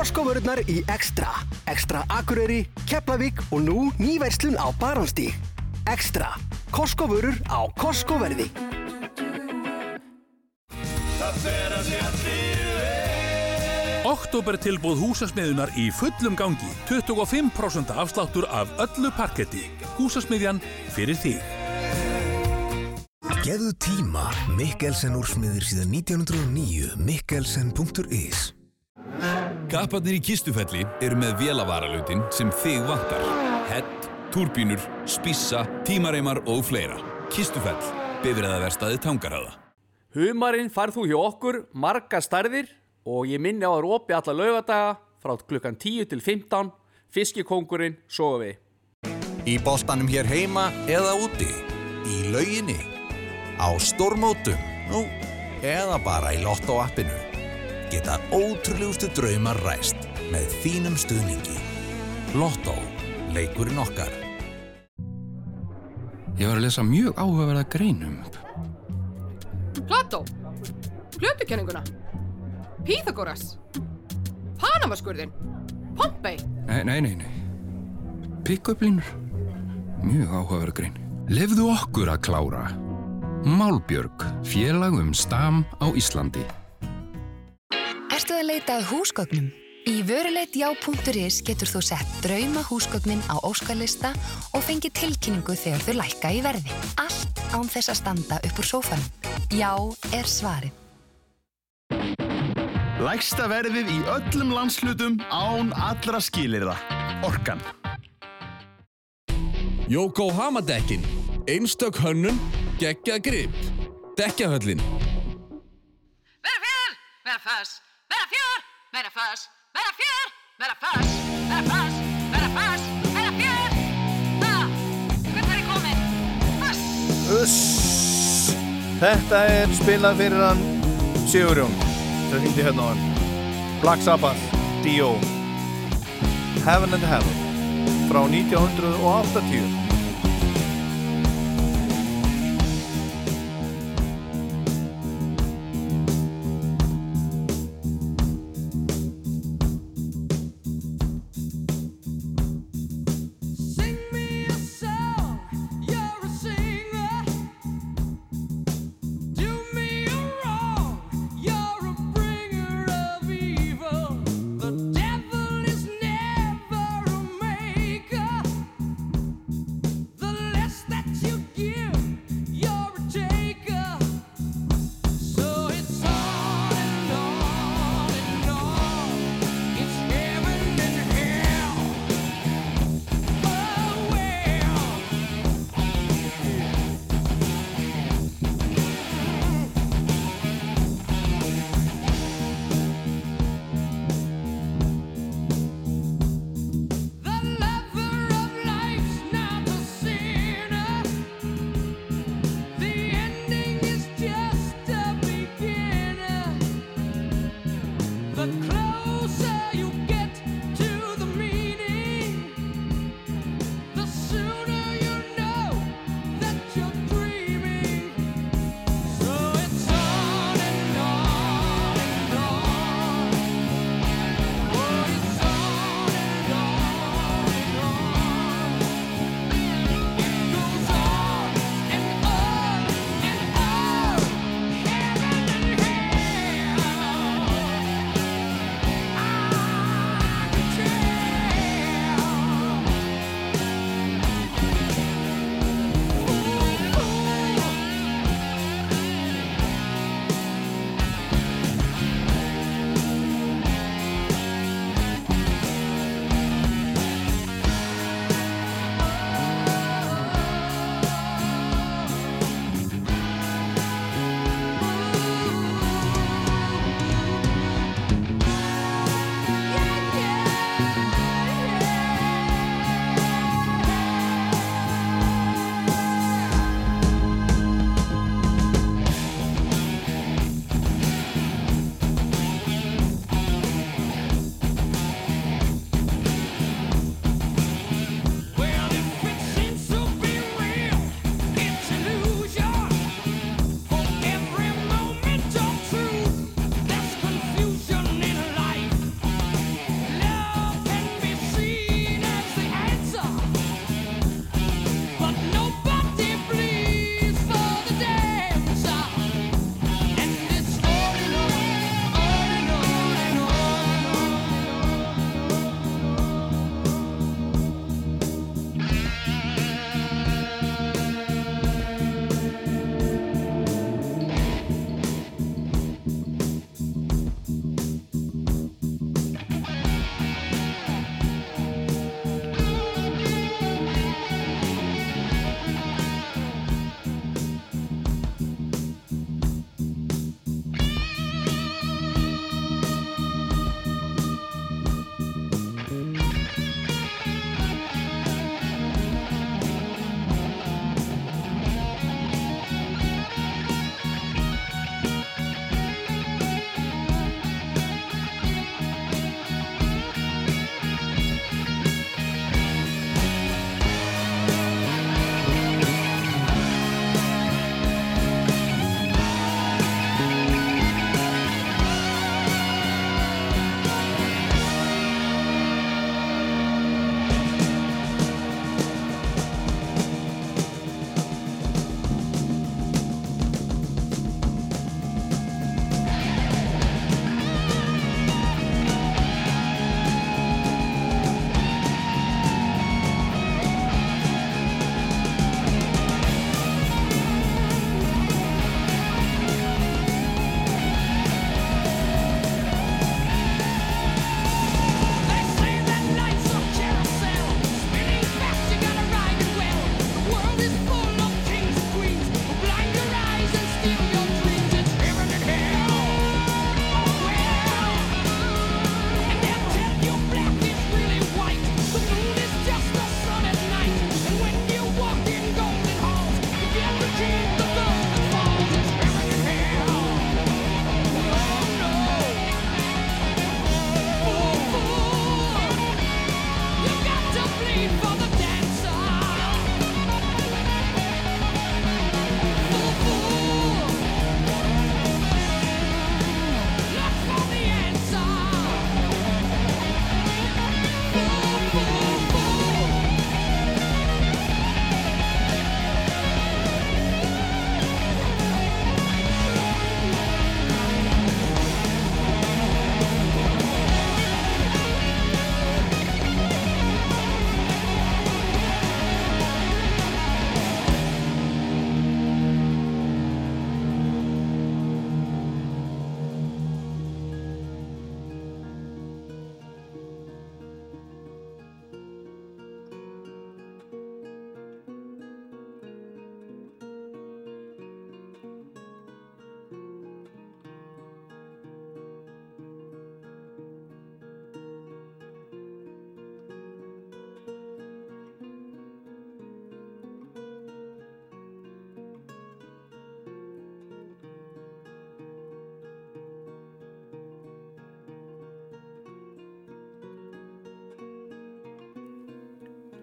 Costco-vörurnar í Extra. Extra Akureyri, Keflavík og nú nýverslun á Barónstíg. Extra. Costco-vörur á Costco-verði. Oktober tilbúð húsasmiðunar í fullum gangi. 25% afsláttur af öllu parketti. Húsasmiðjan fyrir þig. Gefðu tíma, Mikkelsen úrsmiður síðan 1909, mikkelsen.is Kapparnir í kistufelli eru með vélavaralautin sem þig vantar. Hett, turbínur, spissa, tímareimar og fleira. Kistufell, bifræðaverstaði tangarhaða. Humarinn farð þú hjá okkur marga stærðir og ég minni á að rópi alla laugadaga frá klukkan 10 til 15 fiskikongurinn sofa við. Í boltanum hér heima eða úti, í lauginni, á stórmótum, nú, eða bara í lottoappinu. Geta ótrúlegustu draumar ræst með þínum stuðningi. Lottó, leikurinn okkar. Ég var að lesa mjög áhugaverða greinum. Plató, Plötukenninguna, Píþagóras, Panamaskurðin, Pompei. Nei, nei, nei, nei. Pick-up línur. Mjög áhugaverð grein. Lefðu okkur að klára. Málbjörg, félag um stam á Íslandi. Ertu að leita að húsgögnum? Í vöruleitjá.is getur þú sett drauma húsgögnin á óskarlista og fengið tilkynningu þegar þau lækka í verði. Allt án þess að standa upp úr sófanum. Já er svarið. Lægsta verðið í öllum landslutum án allra skilirða. Orkan. Yokohama dekkin. Einstök hönnun, geggjað grip. Dekkjahöllin. Meira fjör, meira föss, meira föss, meira fjör, meira föss, meira föss, meira föss, meira fjör. Það, hvert var ég komin? Föss. Uss. Þetta er spilað fyrir hann Sigurjón sem hindi hérna á hann Black Sabbath, Dio Heaven and Hell frá 1980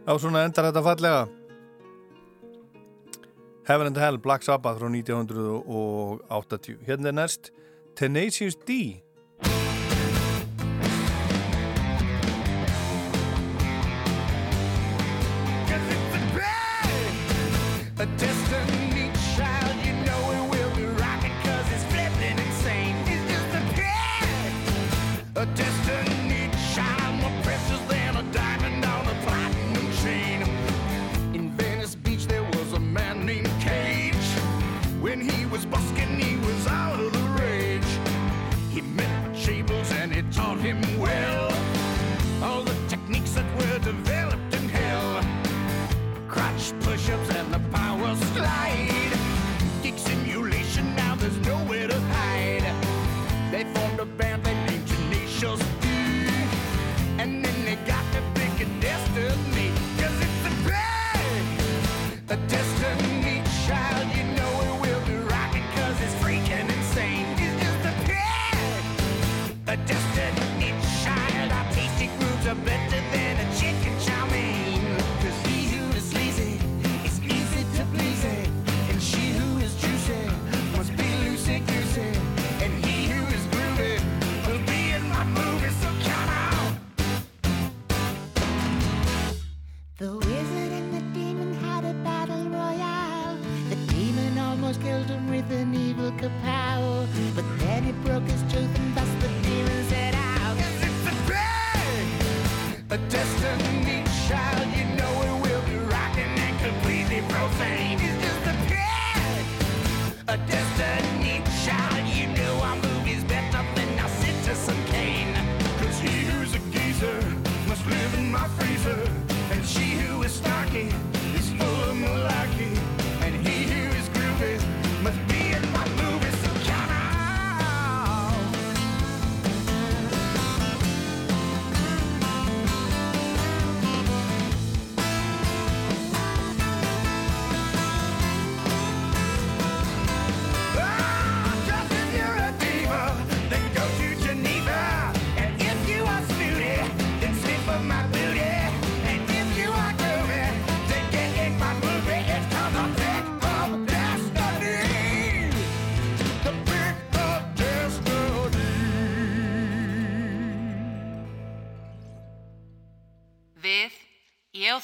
Já, svona endar þetta fallega. Heaven and Hell, Black Sabbath frá 1980 Hérna er næst Tenacious D. Tenacious D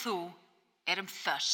þú erum þöss.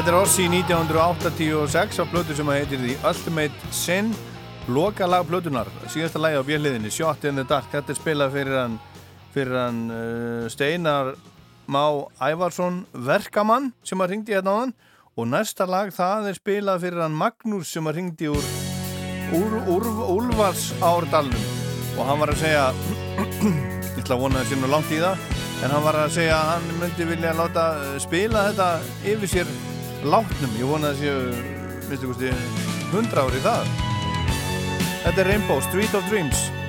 Þetta er Ossi 1986 á blötu sem að heitir The Ultimate Sin. Loka lag blötunar, síðasta lagi á björnliðinni Shot in the Dark, þetta er spilað fyrir hann fyrir hann uh, Steinar Má Ævarsson Verkamann sem að ringdi hérna á hann og næsta lag það er spilað fyrir hann Magnús sem að ringdi úr Úlvars Árdalnum og hann var að segja ég ætla að vona þessi nú langt í það en hann var að segja að hann myndi vilja láta uh, spila þetta yfir sér látnum, ég vona að séu minnstu gústi 100 ári í það. Þetta er Rainbow, Street of Dreams.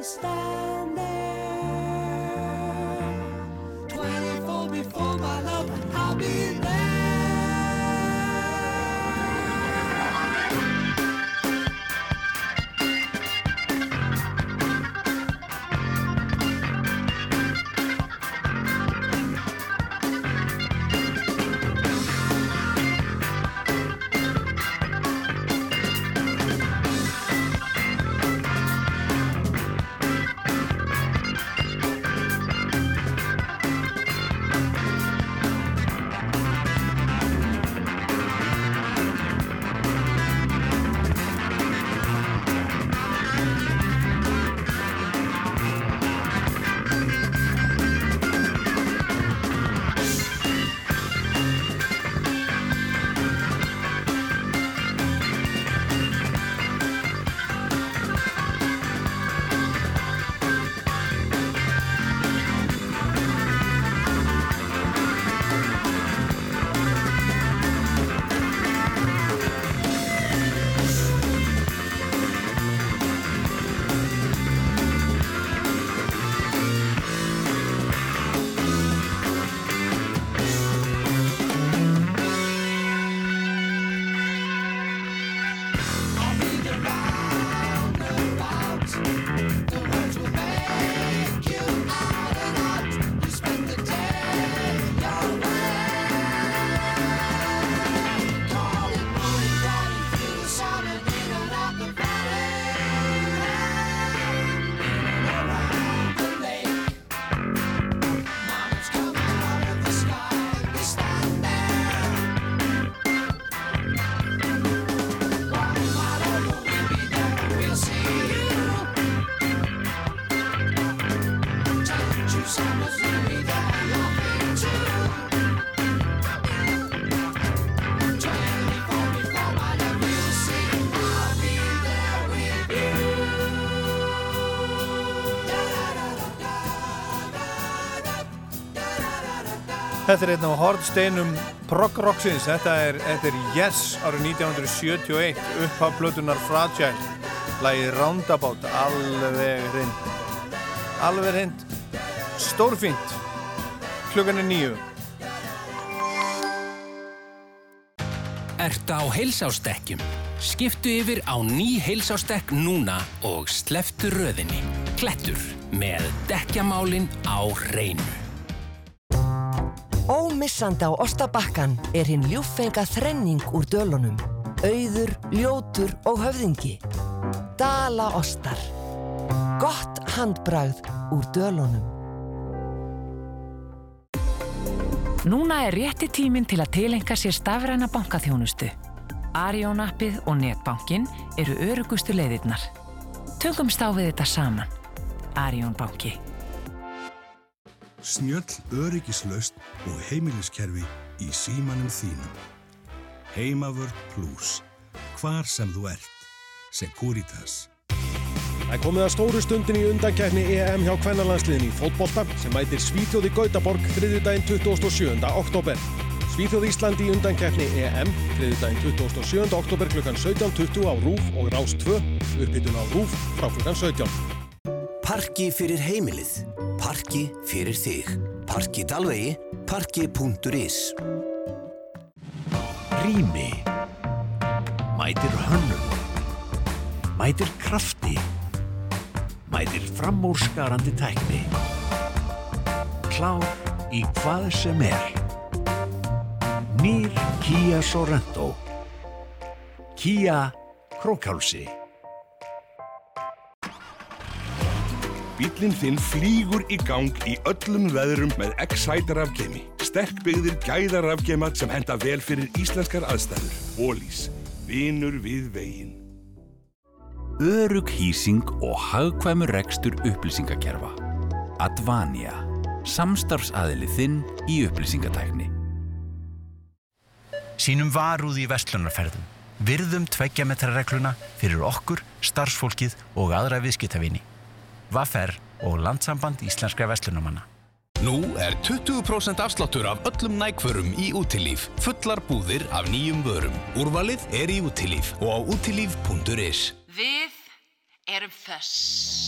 I stand. Þetta er einn af hortsteinum prog-rocksins. Þetta er, þetta er Yes árið 1971 upphaf plötunar Fragile. Lægið Roundabout, alveg hreint. Alveg hreint. Stórfínt. Klukkan er nýju. Ertu á heilsásdekkjum? Skiptu yfir á ný heilsásdekk núna og sleftu röðinni. Klettur með dekkjamálin á hreinu. Ómissandi á Ostabakkan er hinn ljúffenga þrenning úr dölunum. Auður, ljótur og höfðingi. Dala Ostar. Gott handbragð úr dölunum. Núna er rétti tíminn til að tilenga sér stafræna bankaþjónustu. Arjón appið og netbankin eru örugustu leiðirnar. Tökumst á við þetta saman. Arjón banki. Snjöll öryggislaust og heimiliskerfi í símanum þínum. Heimavörð Plus. Hvar sem þú ert. Securitas. Það er komið að stóru stundin í undankæfni EM hjá kvennarlandsliðin í fótbolta sem mætir Svíþjóði Gautaborg þriðjudaginn 27. oktober. Svíþjóð Ísland í undankæfni EM þriðjudaginn 27. oktober klukkan 17.20 á RÚF og Rás 2 upphittun á RÚF frá klukkan 17. Parki fyrir heimilið. Parki fyrir þig. Parki Dalvegi. Parki.is Rými. Mætir hönnum. Mætir krafti. Mætir framúrskarandi tækni. Klár í hvað sem er. Nýr Kia Sorento. Kia Krókálsi. Bílinn þinn flýgur í gang í öllum veðrum með Excite rafgemi. Sterk byggðir gæða rafgema sem henda vel fyrir íslenskar aðstæður. Ólís, vinur við veginn. Örug hýsing og hagkvæmur rekstur upplýsingakerfa. Advania. Samstarfsaðili þinn í upplýsingatækni. Sýnum varúð í vestlunarferðum. Virðum tveggjametrarregluna fyrir okkur, starfsfólkið og aðra viðskiptavini. Vaffer og Landsamband Íslenskra Vestlunumanna. Nú er 20% afsláttur af öllum nægförum í útilíf. Fullar búðir af nýjum vörum. Úrvalið er í útilíf og á útilíf.is. Við erum þess.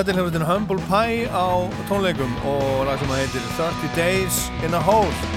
Þetta er hljómsveitin Humble Pie á tónleikum og lag sem heitir 30 Days in a Hole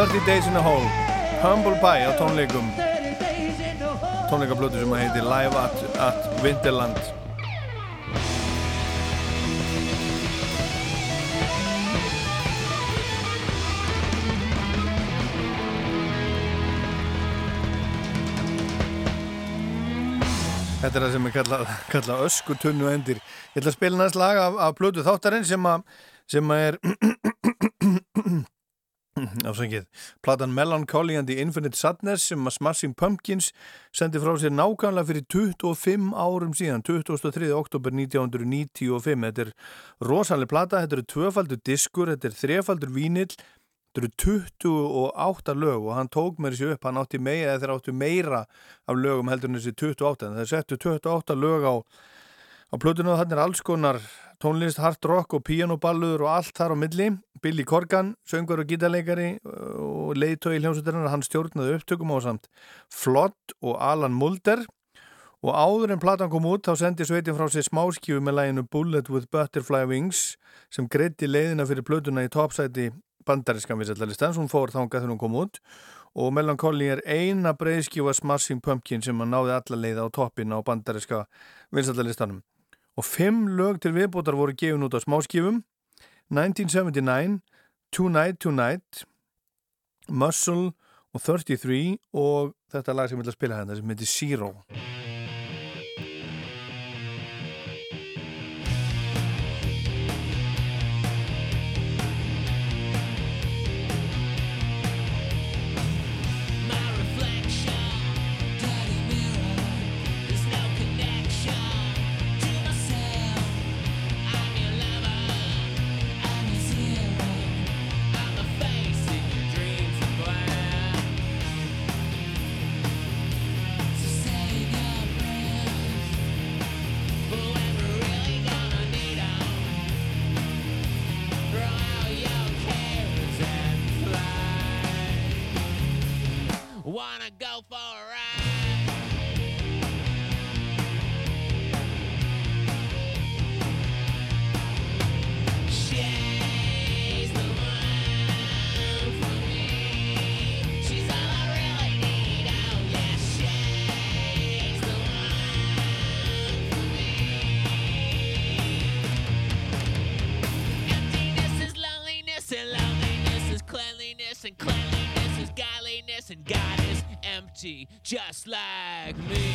30 Days in a Hole Humble Pie á tónleikum tónleikablötu sem heitir Live at, at Winterland Þetta er það sem er kallað, kallað öskutunnu endir. Ég ætla að spila næst lag af, af blötu þáttarinn sem að sem að er afsengið, platan Melancholy and the Infinite Sadness sem að Smashing Pumpkins sendi frá sér nákvæmlega fyrir 25 árum síðan 23. oktober 1995 þetta er rosalega plata, þetta eru tvöfaldur diskur, þetta er þrefaldur vínill þetta eru 28 lög og hann tók mér þessi upp, hann átti meira eða þeir áttu meira af lögum heldur en þessi 28 en þeir settu 28 lög á á plötunu og þannig er alls konar tónlist, hard rock og pianoballur og allt þar á milli. Billy Corgan, söngur og gítarleikari og leiðtói í hljómsveitarinn, hann stjórnaði upptökum á samt Flott og Alan Mulder. Og áður en platan kom út þá sendi sveitin frá sér smáskífu með læginu Bullet with Butterfly Wings sem greiti leiðina fyrir plötuna í topsæti bandarískan viðsællalistans, hún fór þangað þegar hún kom út. Og Melancholy er eina breyðskífa Smashing Pumpkin sem að náði alla leiða á toppin á bandaríska viðsællalistanum og fimm lög til viðbútar voru gefin út á smáskífum. 1979 Tonight Tonight Muscle og 33 og þetta lag sem ég vil að spila hérna sem heitir Zero go for just like me.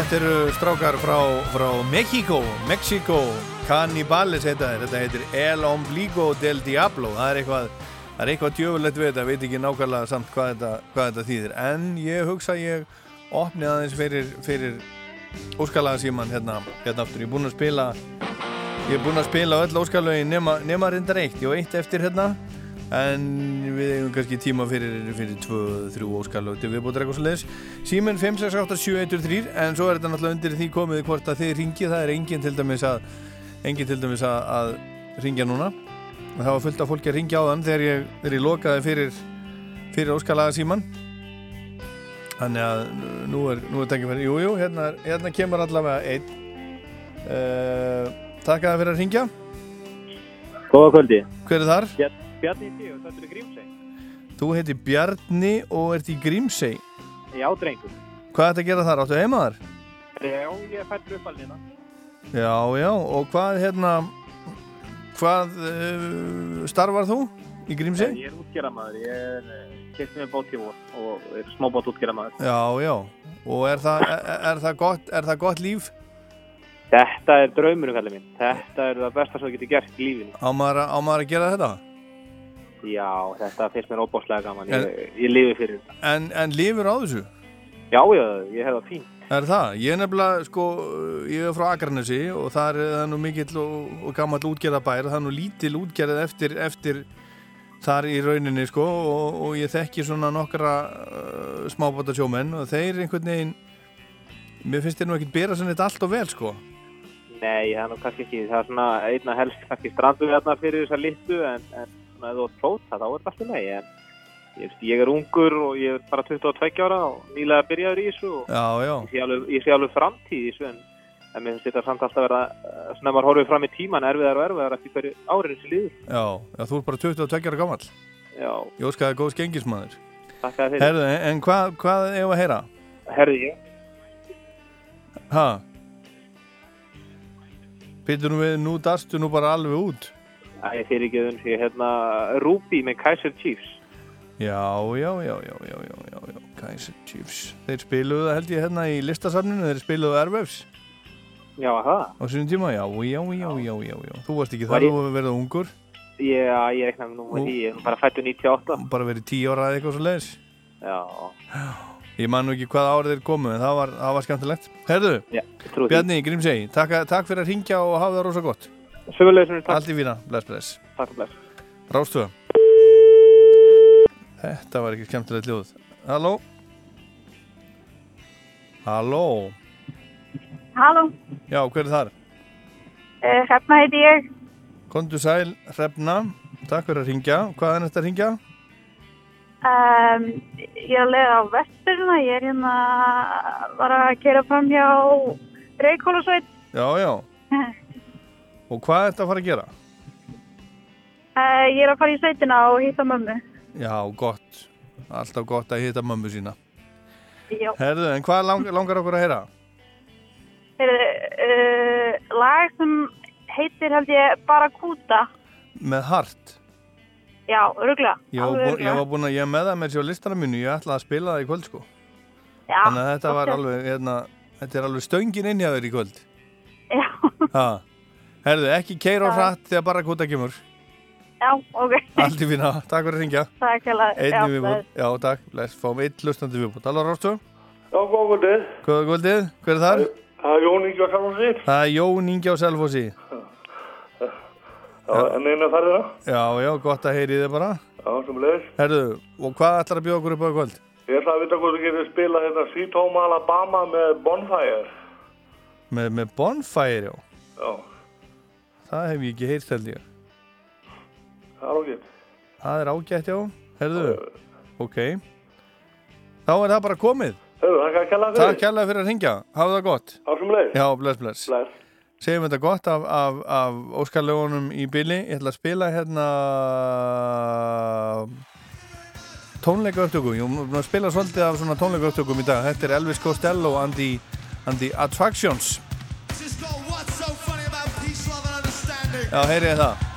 Þetta eru strákar frá, frá Mexico, Mexico, Cannibales heita þeir, þetta heitir El Ombligo del Diablo, það er eitthvað, það er eitthvað djöfulegt við þetta, veit ekki nákvæmlega samt hvað þetta, hvað þetta þýðir, en ég hugsa ég opni aðeins fyrir, fyrir óskalaga síman hérna, hérna aftur, ég er búinn að spila, ég er búinn að spila öll óskalögin nema, nema reyndar eitt, ég á eitt eftir hérna, en við eigum kannski tíma fyrir, fyrir 2-3 óskalög til viðbútur eitthvað svo leiðis síminn 5687113 en svo er þetta náttúrulega undir því komið hvort að þið ringið það er enginn til dæmis að enginn til dæmis að, að ringja núna. Og það var fullt af fólki að ringja á þann þegar ég, þegar ég lokaði fyrir fyrir óskalaga síman þannig að nú er, nú er tekið fyrir jújú, hérna, er- hérna kemur allavega einn. Uh, Takk að það fyrir að ringja Góða kvöldi. Hver er þar? Bjarni Bjarni Tíu, þetta er Grímsey. Þú heiti Bjarni og ert í Grímsey Já, drengur. Hvað er þetta að gera þar? Áttu heima þar? Já, ég alveg hérna. Já, já, og hvað hérna hvað uh, starfar þú í Grímsey? Ég er útgerðamaður, ég er kemst með bót í vor og er smábót útgerðamaður. Já, já, og er það, er, er það, gott, er það gott líf? Þetta er draumurum, kallið minn. Þetta er það besta sem þú getur gert í lífinu. Á maður, á maður að gera þetta? Já, þetta finnst mér óbáslega gaman. Ég, ég lifi fyrir þetta. En, en lifur á þessu? Já, já, ég hef það fínt. Er það? Ég er nefnilega, sko, ég er frá Akranesi og það er, það nú mikill og, og gammal útgerðabær, það er nú lítil útgerð eftir, eftir þar í rauninni, sko, og, og ég þekki svona nokkra uh, smábáta sjómenn og þeir einhvern veginn, mér finnst þeir nú ekkert bera sem þetta allt og vel, sko. Nei, það er nú kannski ekki, það er svona einna helst kannski strandu hérna fyrir þessa litlu en, en svona ef þú átt flóta þá er þetta alltaf nei en ég, ég er ungur og ég er bara 22 ára og nýlega byrjaður í þessu og Já, já. ég sé alveg, ég sé alveg framtíð í þessu en, en mér finnst þetta samt alltaf verða uh, svona maður horfið fram í tíman erfiðar og erfiðar eftir hverju árið sem líður Já, já, þú er bara 22 ára gammal. Já, Ég óskaði góðs gengismæður. þakka þér fyrir Herðu, en hvað, hvað er að heyra? Herðu ég Ha? Býtur nú við, nú dastu nú bara alveg út. Æ, fyrir ekki þun ég hérna Ruby með Kaiser Chiefs Já, já, já, já, já, já, já, Kaiser Chiefs. Þeir spiluðu það held ég hérna í listasafninu, þeir spiluðu Airwaves Já, það á sínum tíma, já, já, já, já, já, já. Þú varst ekki Var þar, þú hefur verið ungur, Já, ég reiknaði nú með því, ég er bara fættu 98 bara verið 10 ára eða eitthvað svo leiðis. Já, Ég man nú ekki hvaða árið þeir komu, en það var, það var skemmtilegt. Herðu, því. Bjarni Grímsey, takk, takk fyrir að ringja og hafa það rosa gott. Sömulegis, takk. Allt í vína, bless, bless. Takk, bless. Rástöða. Þetta var ekki skemmtilegt ljóð. Halló? Halló? Halló, Já, hver er þar? uh, Hrefna heiti ég. Kondu sæl, Hrefna. Takk fyrir að ringja. Hvað er þetta að ringja? Um, ég er að leiða á vesturina, ég er hérna bara að kera fram hjá Reykjólusveit. Já, já. Og hvað er þetta að fara að gera? Uh, ég er að fara í sveitina og hitta mömmu. Já, gott. Alltaf gott að hitta mömmu sína. Já. Herðu, en hvað lang, langar okkur að heyra? Heyrðu, uh, lag sem heitir held ég Barracuda. Með hart. Já, öruglega. Ég var, bú, ég var búin að ég með það með sér á listanum mínu, ég ætlaði að spila það í kvöld sko. Já, Þannig að þetta var alveg, hérna, þetta er alveg stöngin inn hjá þér í kvöld. Já. Ha. Herðu, ekki keira á hratt þegar bara kúta kemur. Já, ok. Allt í fína, takk fyrir að ringja. Takk hella. Einni viðbútt, já takk, bless, fáum eitt hlustandi viðbútt. Halló Rástu, Já, góða kvöldið. góða kvöldið, hver er þar? Það er Jón Ingi á Salfossi. Það er Jón Ingi á Selfossi. Já, en eina ferðina. Já, já, gott að heyri þið bara. Já, sem leiðis. Herðu, og hvað ætlar að bjóða okkur upp á kvöld? Ég ætla að vita hvort þú getur spilað hérna Sweet Home Alabama með Bonfire. Með, með Bonfire, já. Já, Það hef ég ekki heyrt held ég. það er ágætt. Það er ágætt, já. Herðu, ok. Þá er það bara komið. Hörru, þakka að kella fyrir. Takk kærlega fyrir að ringja. Hafa það gott. Já, bless, bless. Bless. Segjum þetta gott af, af, af Óskarlegunum í bili. Ég ætla að spila hérna tónleika upptöku. Ég er að spila svolítið af svona tónleika upptökum í dag. Þetta er Elvis Costello and the, and the Attractions. Já, heyrið þið það. As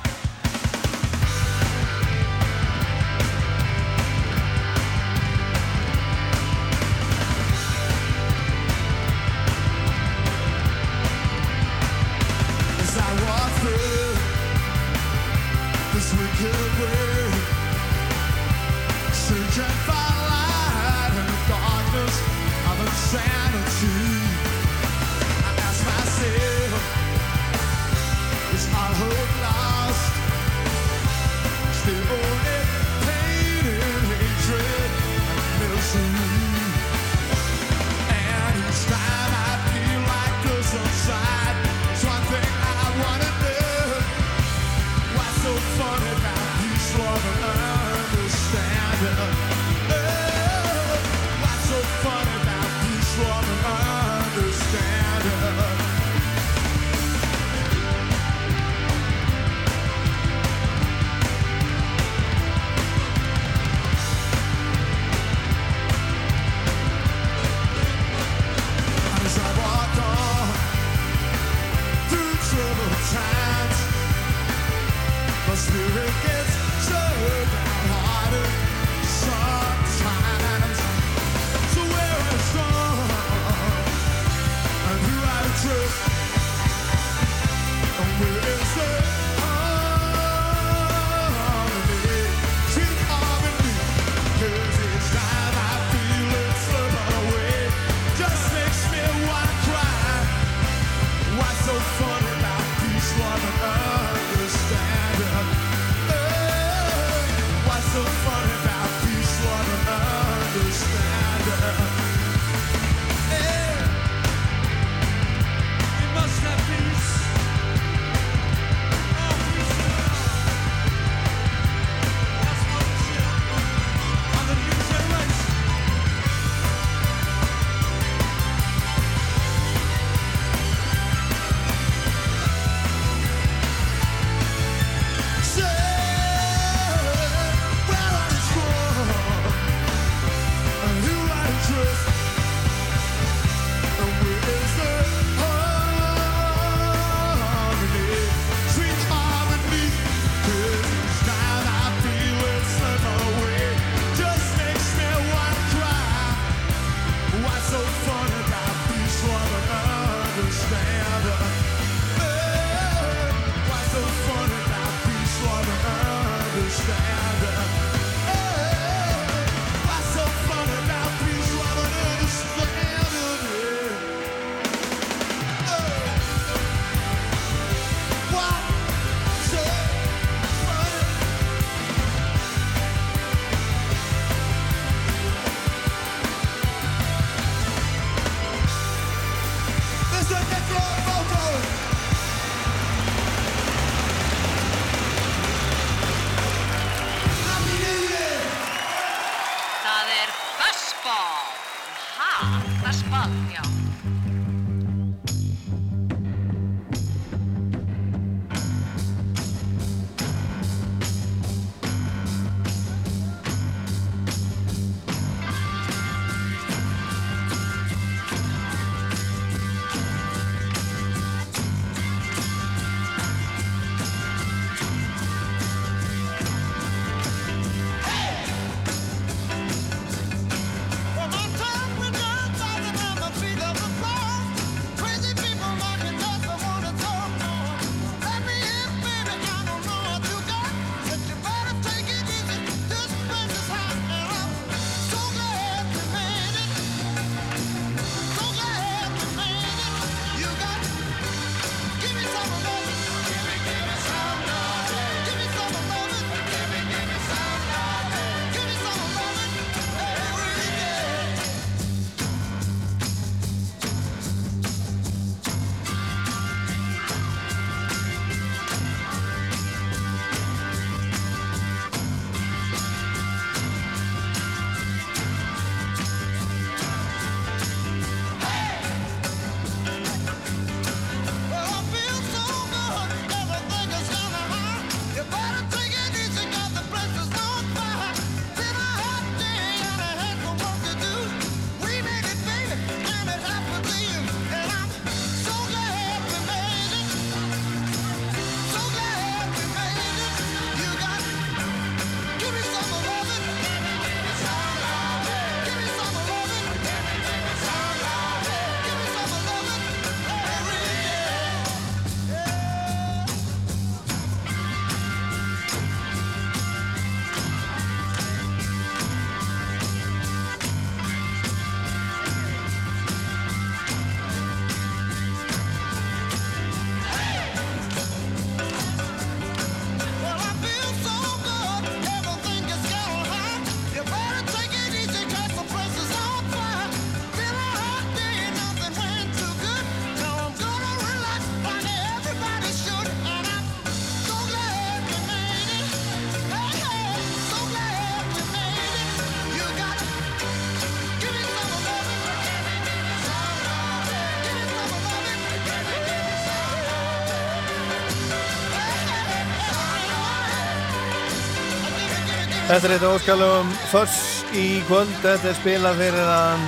Þetta er þetta óskalum Föss í kvöld, þetta er spilað fyrir hann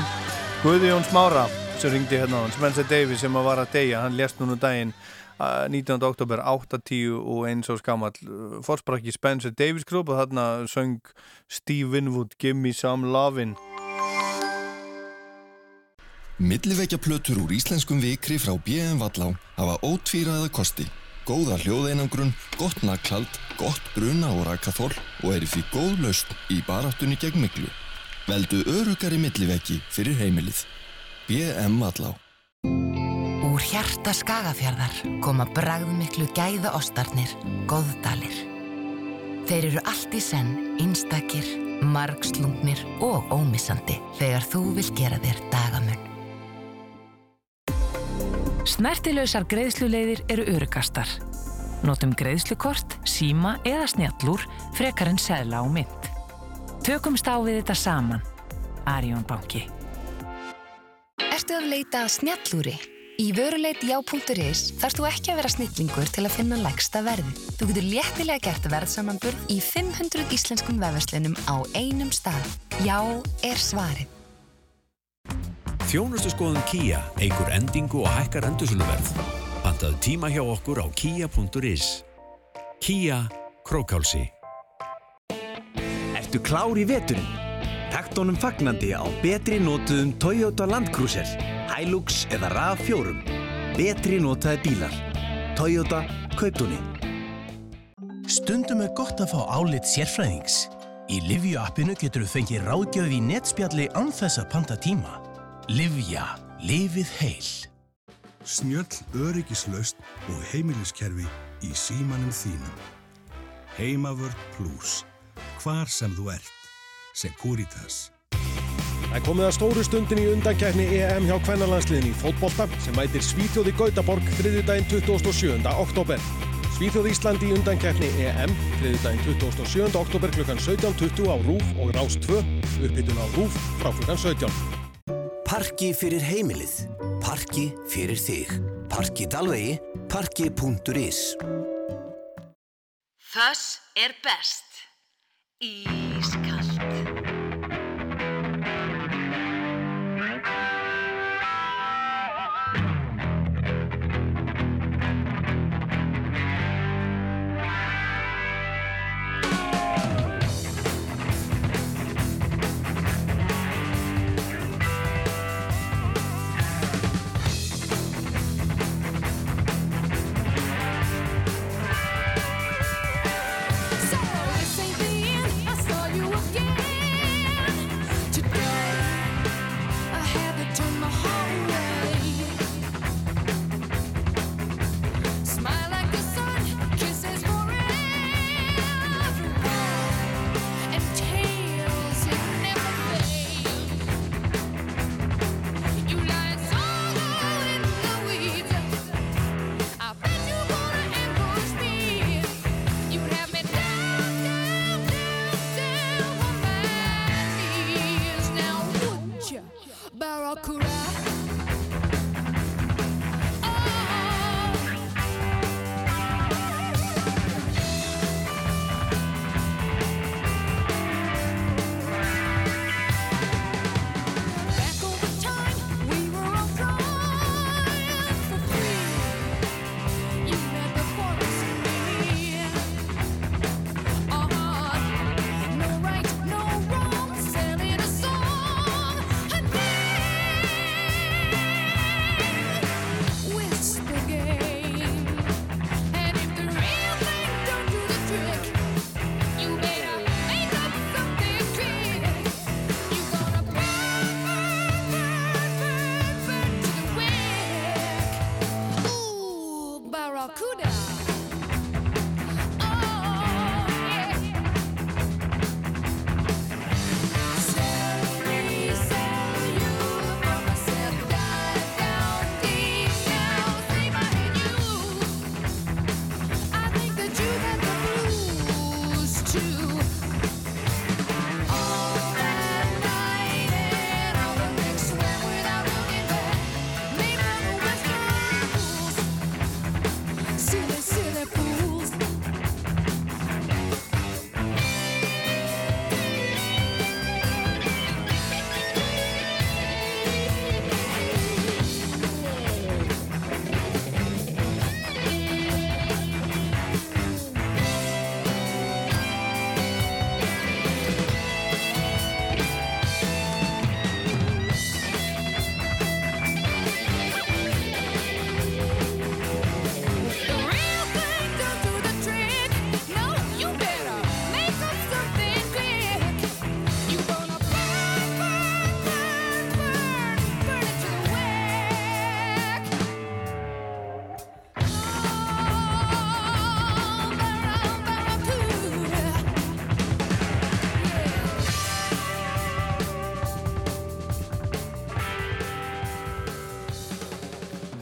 Guðjón Smára sem ringdi hérna á hann, Spencer Davis sem var að deyja, hann lést núna um daginn uh, 19. oktober 8.10 og eins og skamall fórsprakki Spencer Davis Group og þarna söng Steve Winwood Give Me Some Lovin' Millivekja plötur úr íslenskum vikri frá B.M. Vallá hafa ótvíraða kosti. Góða hljóðeinangrun, gott naklald, gott bruna og rakaþól og eru því góð laust í baráttunni gegn miklu. Veldu örugari millivekki fyrir heimilið. B.M. Vallá. Úr hjarta skagafjarðar koma bragðmiklu gæða ostarnir, góðdalir. Þeir eru allt í senn, einstakir, margslungnir og ómissandi þegar þú vil gera þér dagamun. Snertilausar greiðsluleiðir eru örugastar. Notum greiðslukort, síma eða snjallúr frekar en seðla á mynd. Tökumst á við þetta saman. Arjón banki. Ertu að leita að snjallúri? Í vöruleit já.is þarfst þú ekki að vera snillingur til að finna lægsta verði. Þú getur léttilega gert verðsamanburð í 500 íslenskum vefverslunum á einum stað. Já er svarið. Þjónustu skoðum Kia eigur endingu og hækkar endursuluverð. Pantaðu tíma hjá okkur á kia.is. Kia Krókálsi. Ertu klár í veturinn? Takt honum fagnandi á betri notuðum Toyota Land Cruiser, Hilux eða RAV4. Betri notaði bílar. Toyota, kaupunni. Stundum er gott að fá álit sérfræðings. Í Livju appinu getur þú fengið ráðgjöf í netspjalli án þess að panta tíma. Livja. Lifið heil. Snjöll öryggislaust og heimiliskerfi í símanum þínum. Heimavörð Plus. Hvar sem þú ert. Securitas. Það komið að stóru stundin í undankækni EM hjá kvennalandsliðin í fótbolta sem mætir Svíþjóði Gautaborg þriðjudaginn 27. oktober. Svíþjóð Ísland í undankækni EM þriðjudaginn 27. oktober klukkan 17.20 á RÚF og Rás 2, uppbytun á RÚF frá klukkan 17. Parki fyrir heimilið. Parki fyrir þig. Parki Dalvegi. Parki.is Þess er best. Ískall.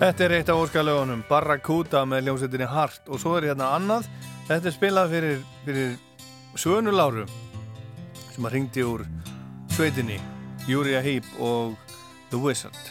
Þetta er eitt af óskalögunum, Barracuda með ljómsettinni Hart og svo er hérna annað, þetta er spilað fyrir, fyrir Svönuláru sem að ringdi úr sveitinni, Júria Heip og The Wizard.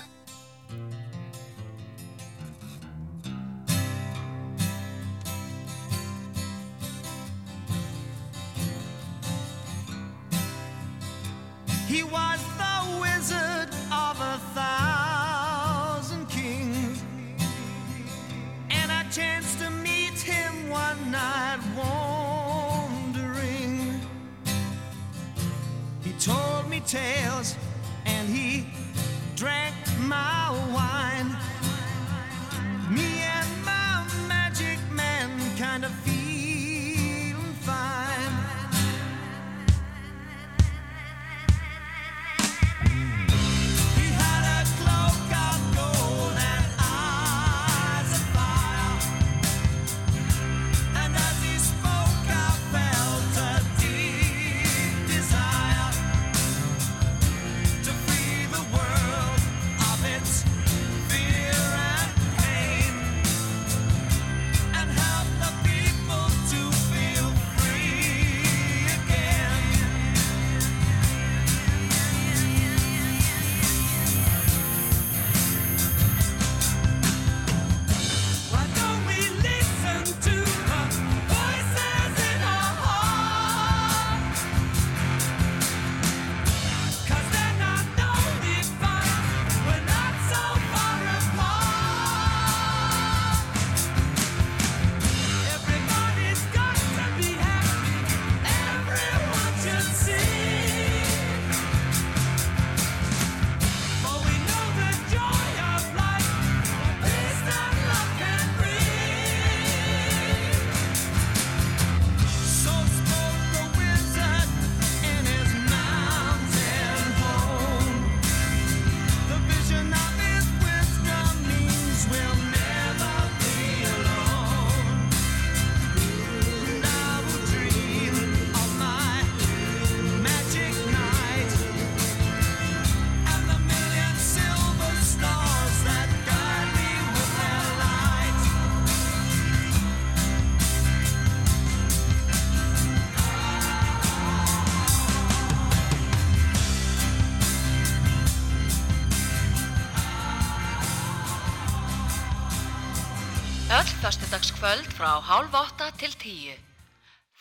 Frá hálf átta til tíu.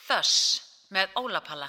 Þöss með Ólapalla.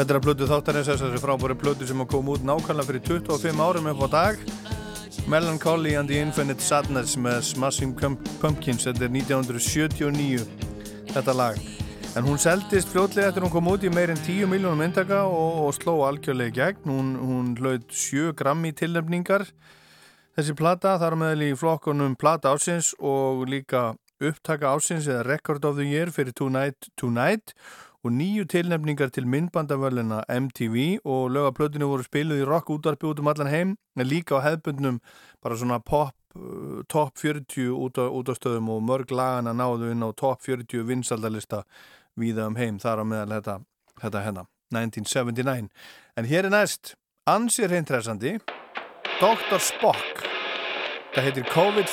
Þetta er að plötu þáttarins þessari frábæri plötu sem kom út nákvæmlega fyrir 25 árum upp á dag. Melancholy and the Infinite Sadness með Smashing Pump- Pumpkins þetta er 1979 þetta lag. En hún seldist fljótlega eftir hún kom út í meir en 10 miljónum myndaka og, og sló algjörlega í gegn. Hún, hún hlaut 7 grammi tilnefningar þessi plata þar meðal í flokkunum plata ásins og líka upptaka ásins eða Record of the Year fyrir Tonight Tonight og nýju tilnefningar til myndbandavölina MTV og lögaplötinu voru spiluð í rock útvarpi út um allan heim en líka á hefbundnum bara svona pop uh, top 40 út á, út á stöðum og mörg lagana náðu inn á top 40 vinsaldalista víða um heim þar á meðal þetta, þetta hérna 1979 en hér er næst ansir hintressandi Dr. Spock það heitir COVID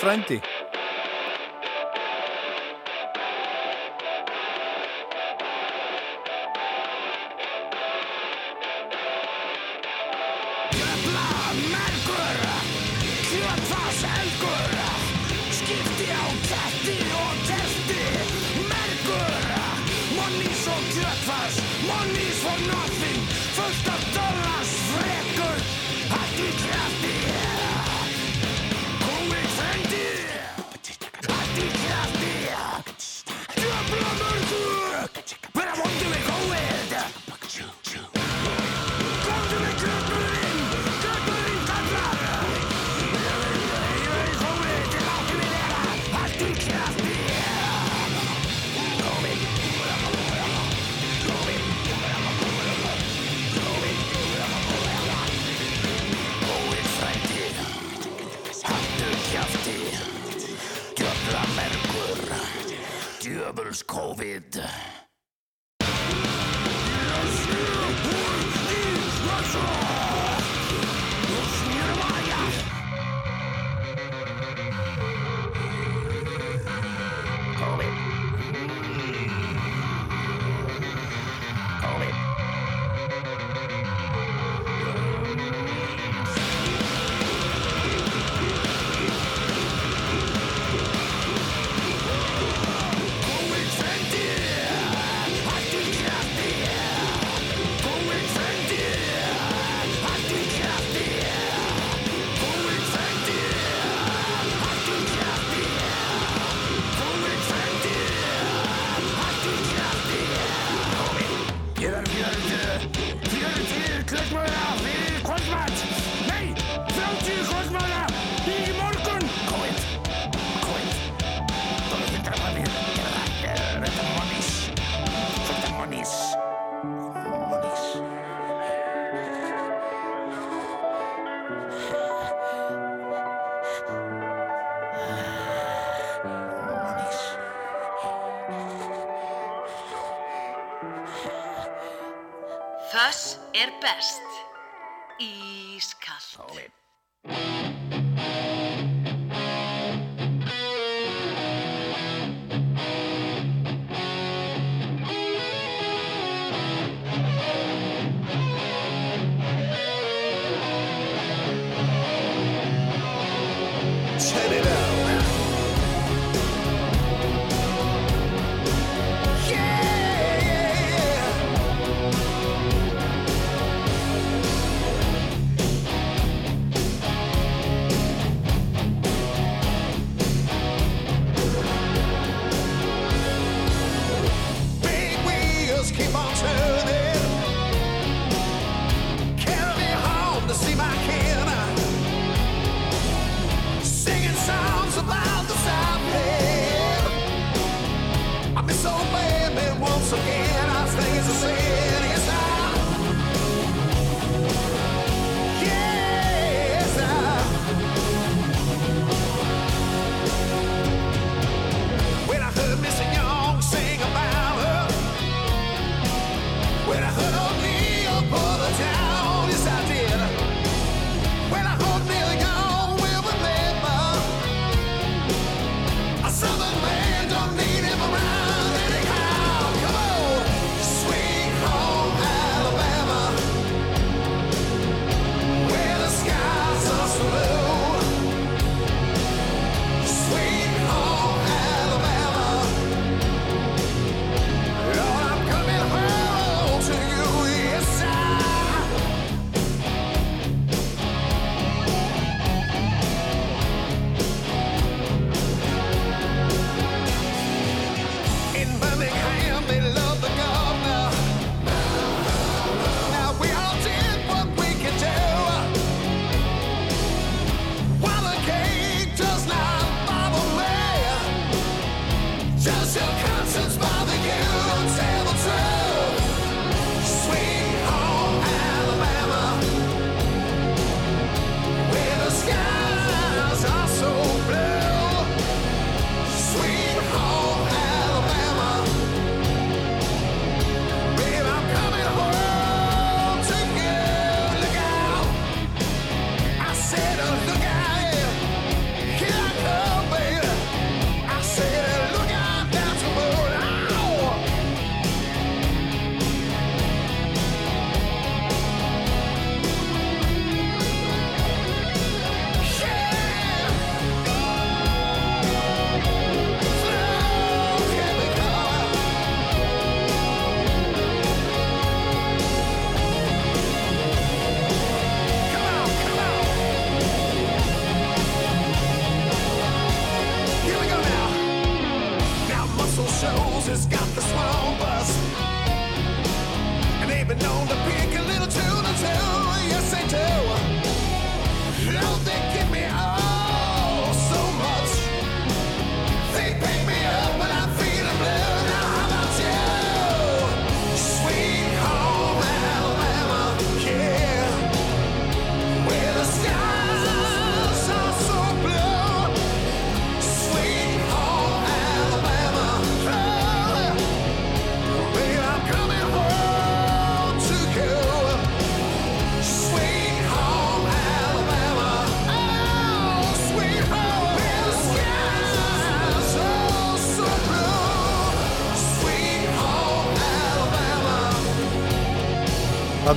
Goebbels COVID. Best.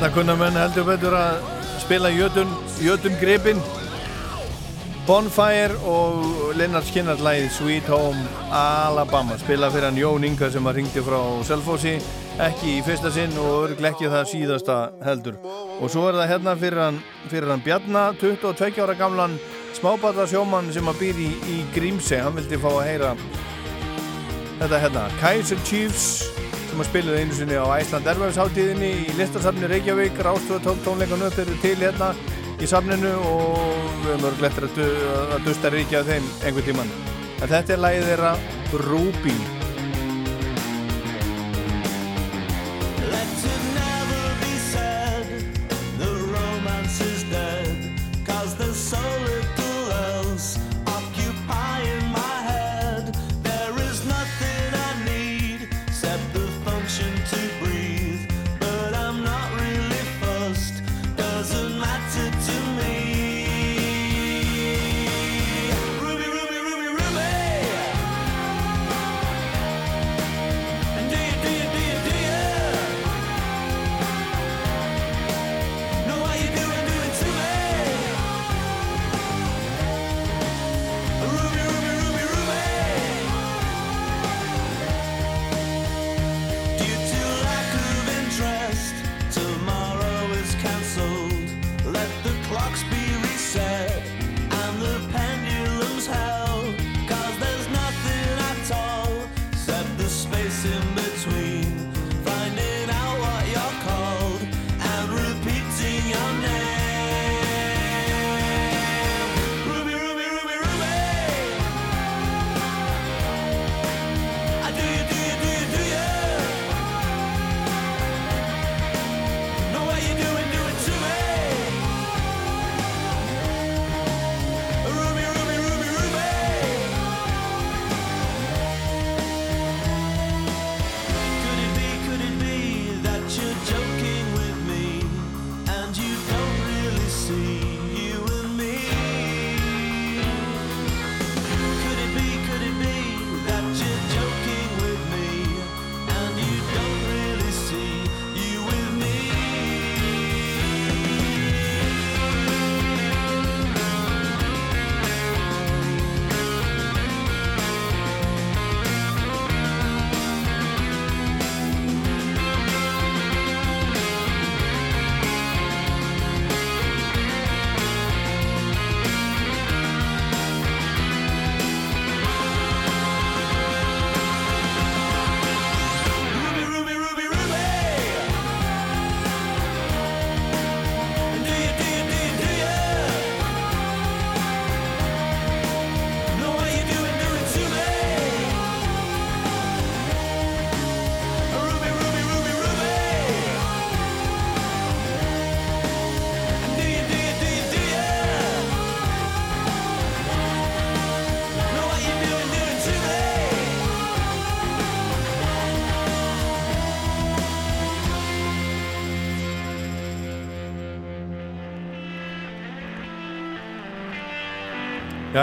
Þarna kunna menn heldur betur að spila jötun, jötun gripin. Bonfire og Lennart Skinnars lægið Sweet Home Alabama. Spila fyrir hann Jón Inga sem að ringdi frá Selfossi. Ekki í fyrsta sinn og örglega ekki það síðasta heldur. Og svo er það hérna fyrir hann, fyrir hann Bjarna 22 ára gamlan smábata sjómann sem að býr í, í Grímse hann vildi fá að heyra þetta hérna. Kaiser Chiefs sem að spilaði einu sinni á Æsland Erfæðsháttíðinni í listasafni Reykjavík. Rástöðu tók tónleikan upp þeir eru til hérna í safninu og við höfum örglega eftir að, du að dusta ríkja þeim einhvern tíman en þetta er lagið þeirra Ruby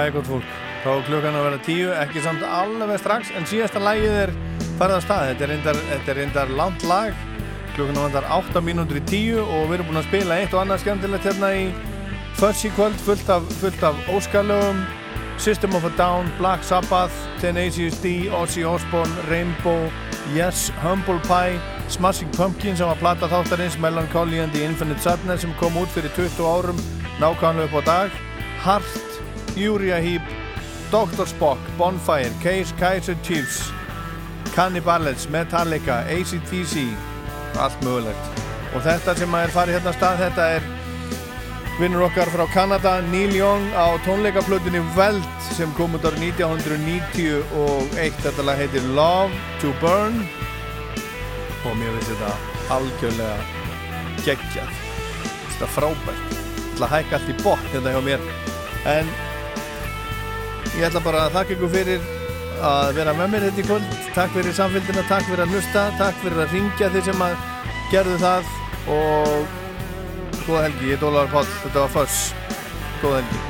Jæja, gott fólk, þá klukkan að vera tíu, ekki samt alveg strax, en síðasta lagið er farið að stað. Þetta er reyndar, þetta er reyndar langt lag, klukkan vandar 8 mínútur í tíu og við erum búin að spila eitt og annað skemmtilegt hérna í Fuzzy kvöld, fullt af, af óskalögum, System of a Down, Black Sabbath, Tenacious D, Ozzy Osbourne, Rainbow, Yes, Humble Pie, Smashing Pumpkins sem var plata þáttarins, Melancholy and the Infinite Sadness sem kom út fyrir 20 árum, nákvæmlega upp á dag, Heart, Uriah Heep, Dr. Spock, Bonfire, Case, Kaiser Chiefs, Cannibals, Metallica, ACDC, allt mögulegt. Og þetta sem er farið hérna af stað, þetta er vinnur okkar frá Kanada, Neil Young á tónleikaflutinni Welt sem kom út árið 1991. Þetta lag heitir Love to Burn og mér finnst þetta algjörlega geggjað. Þetta er frábært. Ég ætla að hækka allt í bótt hérna hjá mér. En ég ætla bara að þakka ykkur fyrir að vera með mér þetta í kvöld. Takk fyrir samfélgina, takk fyrir að hlusta, takk fyrir að ringja þeir sem að gerðu það og góða helgi, ég er Ólaður Páll, þetta var Fuss, góða helgi.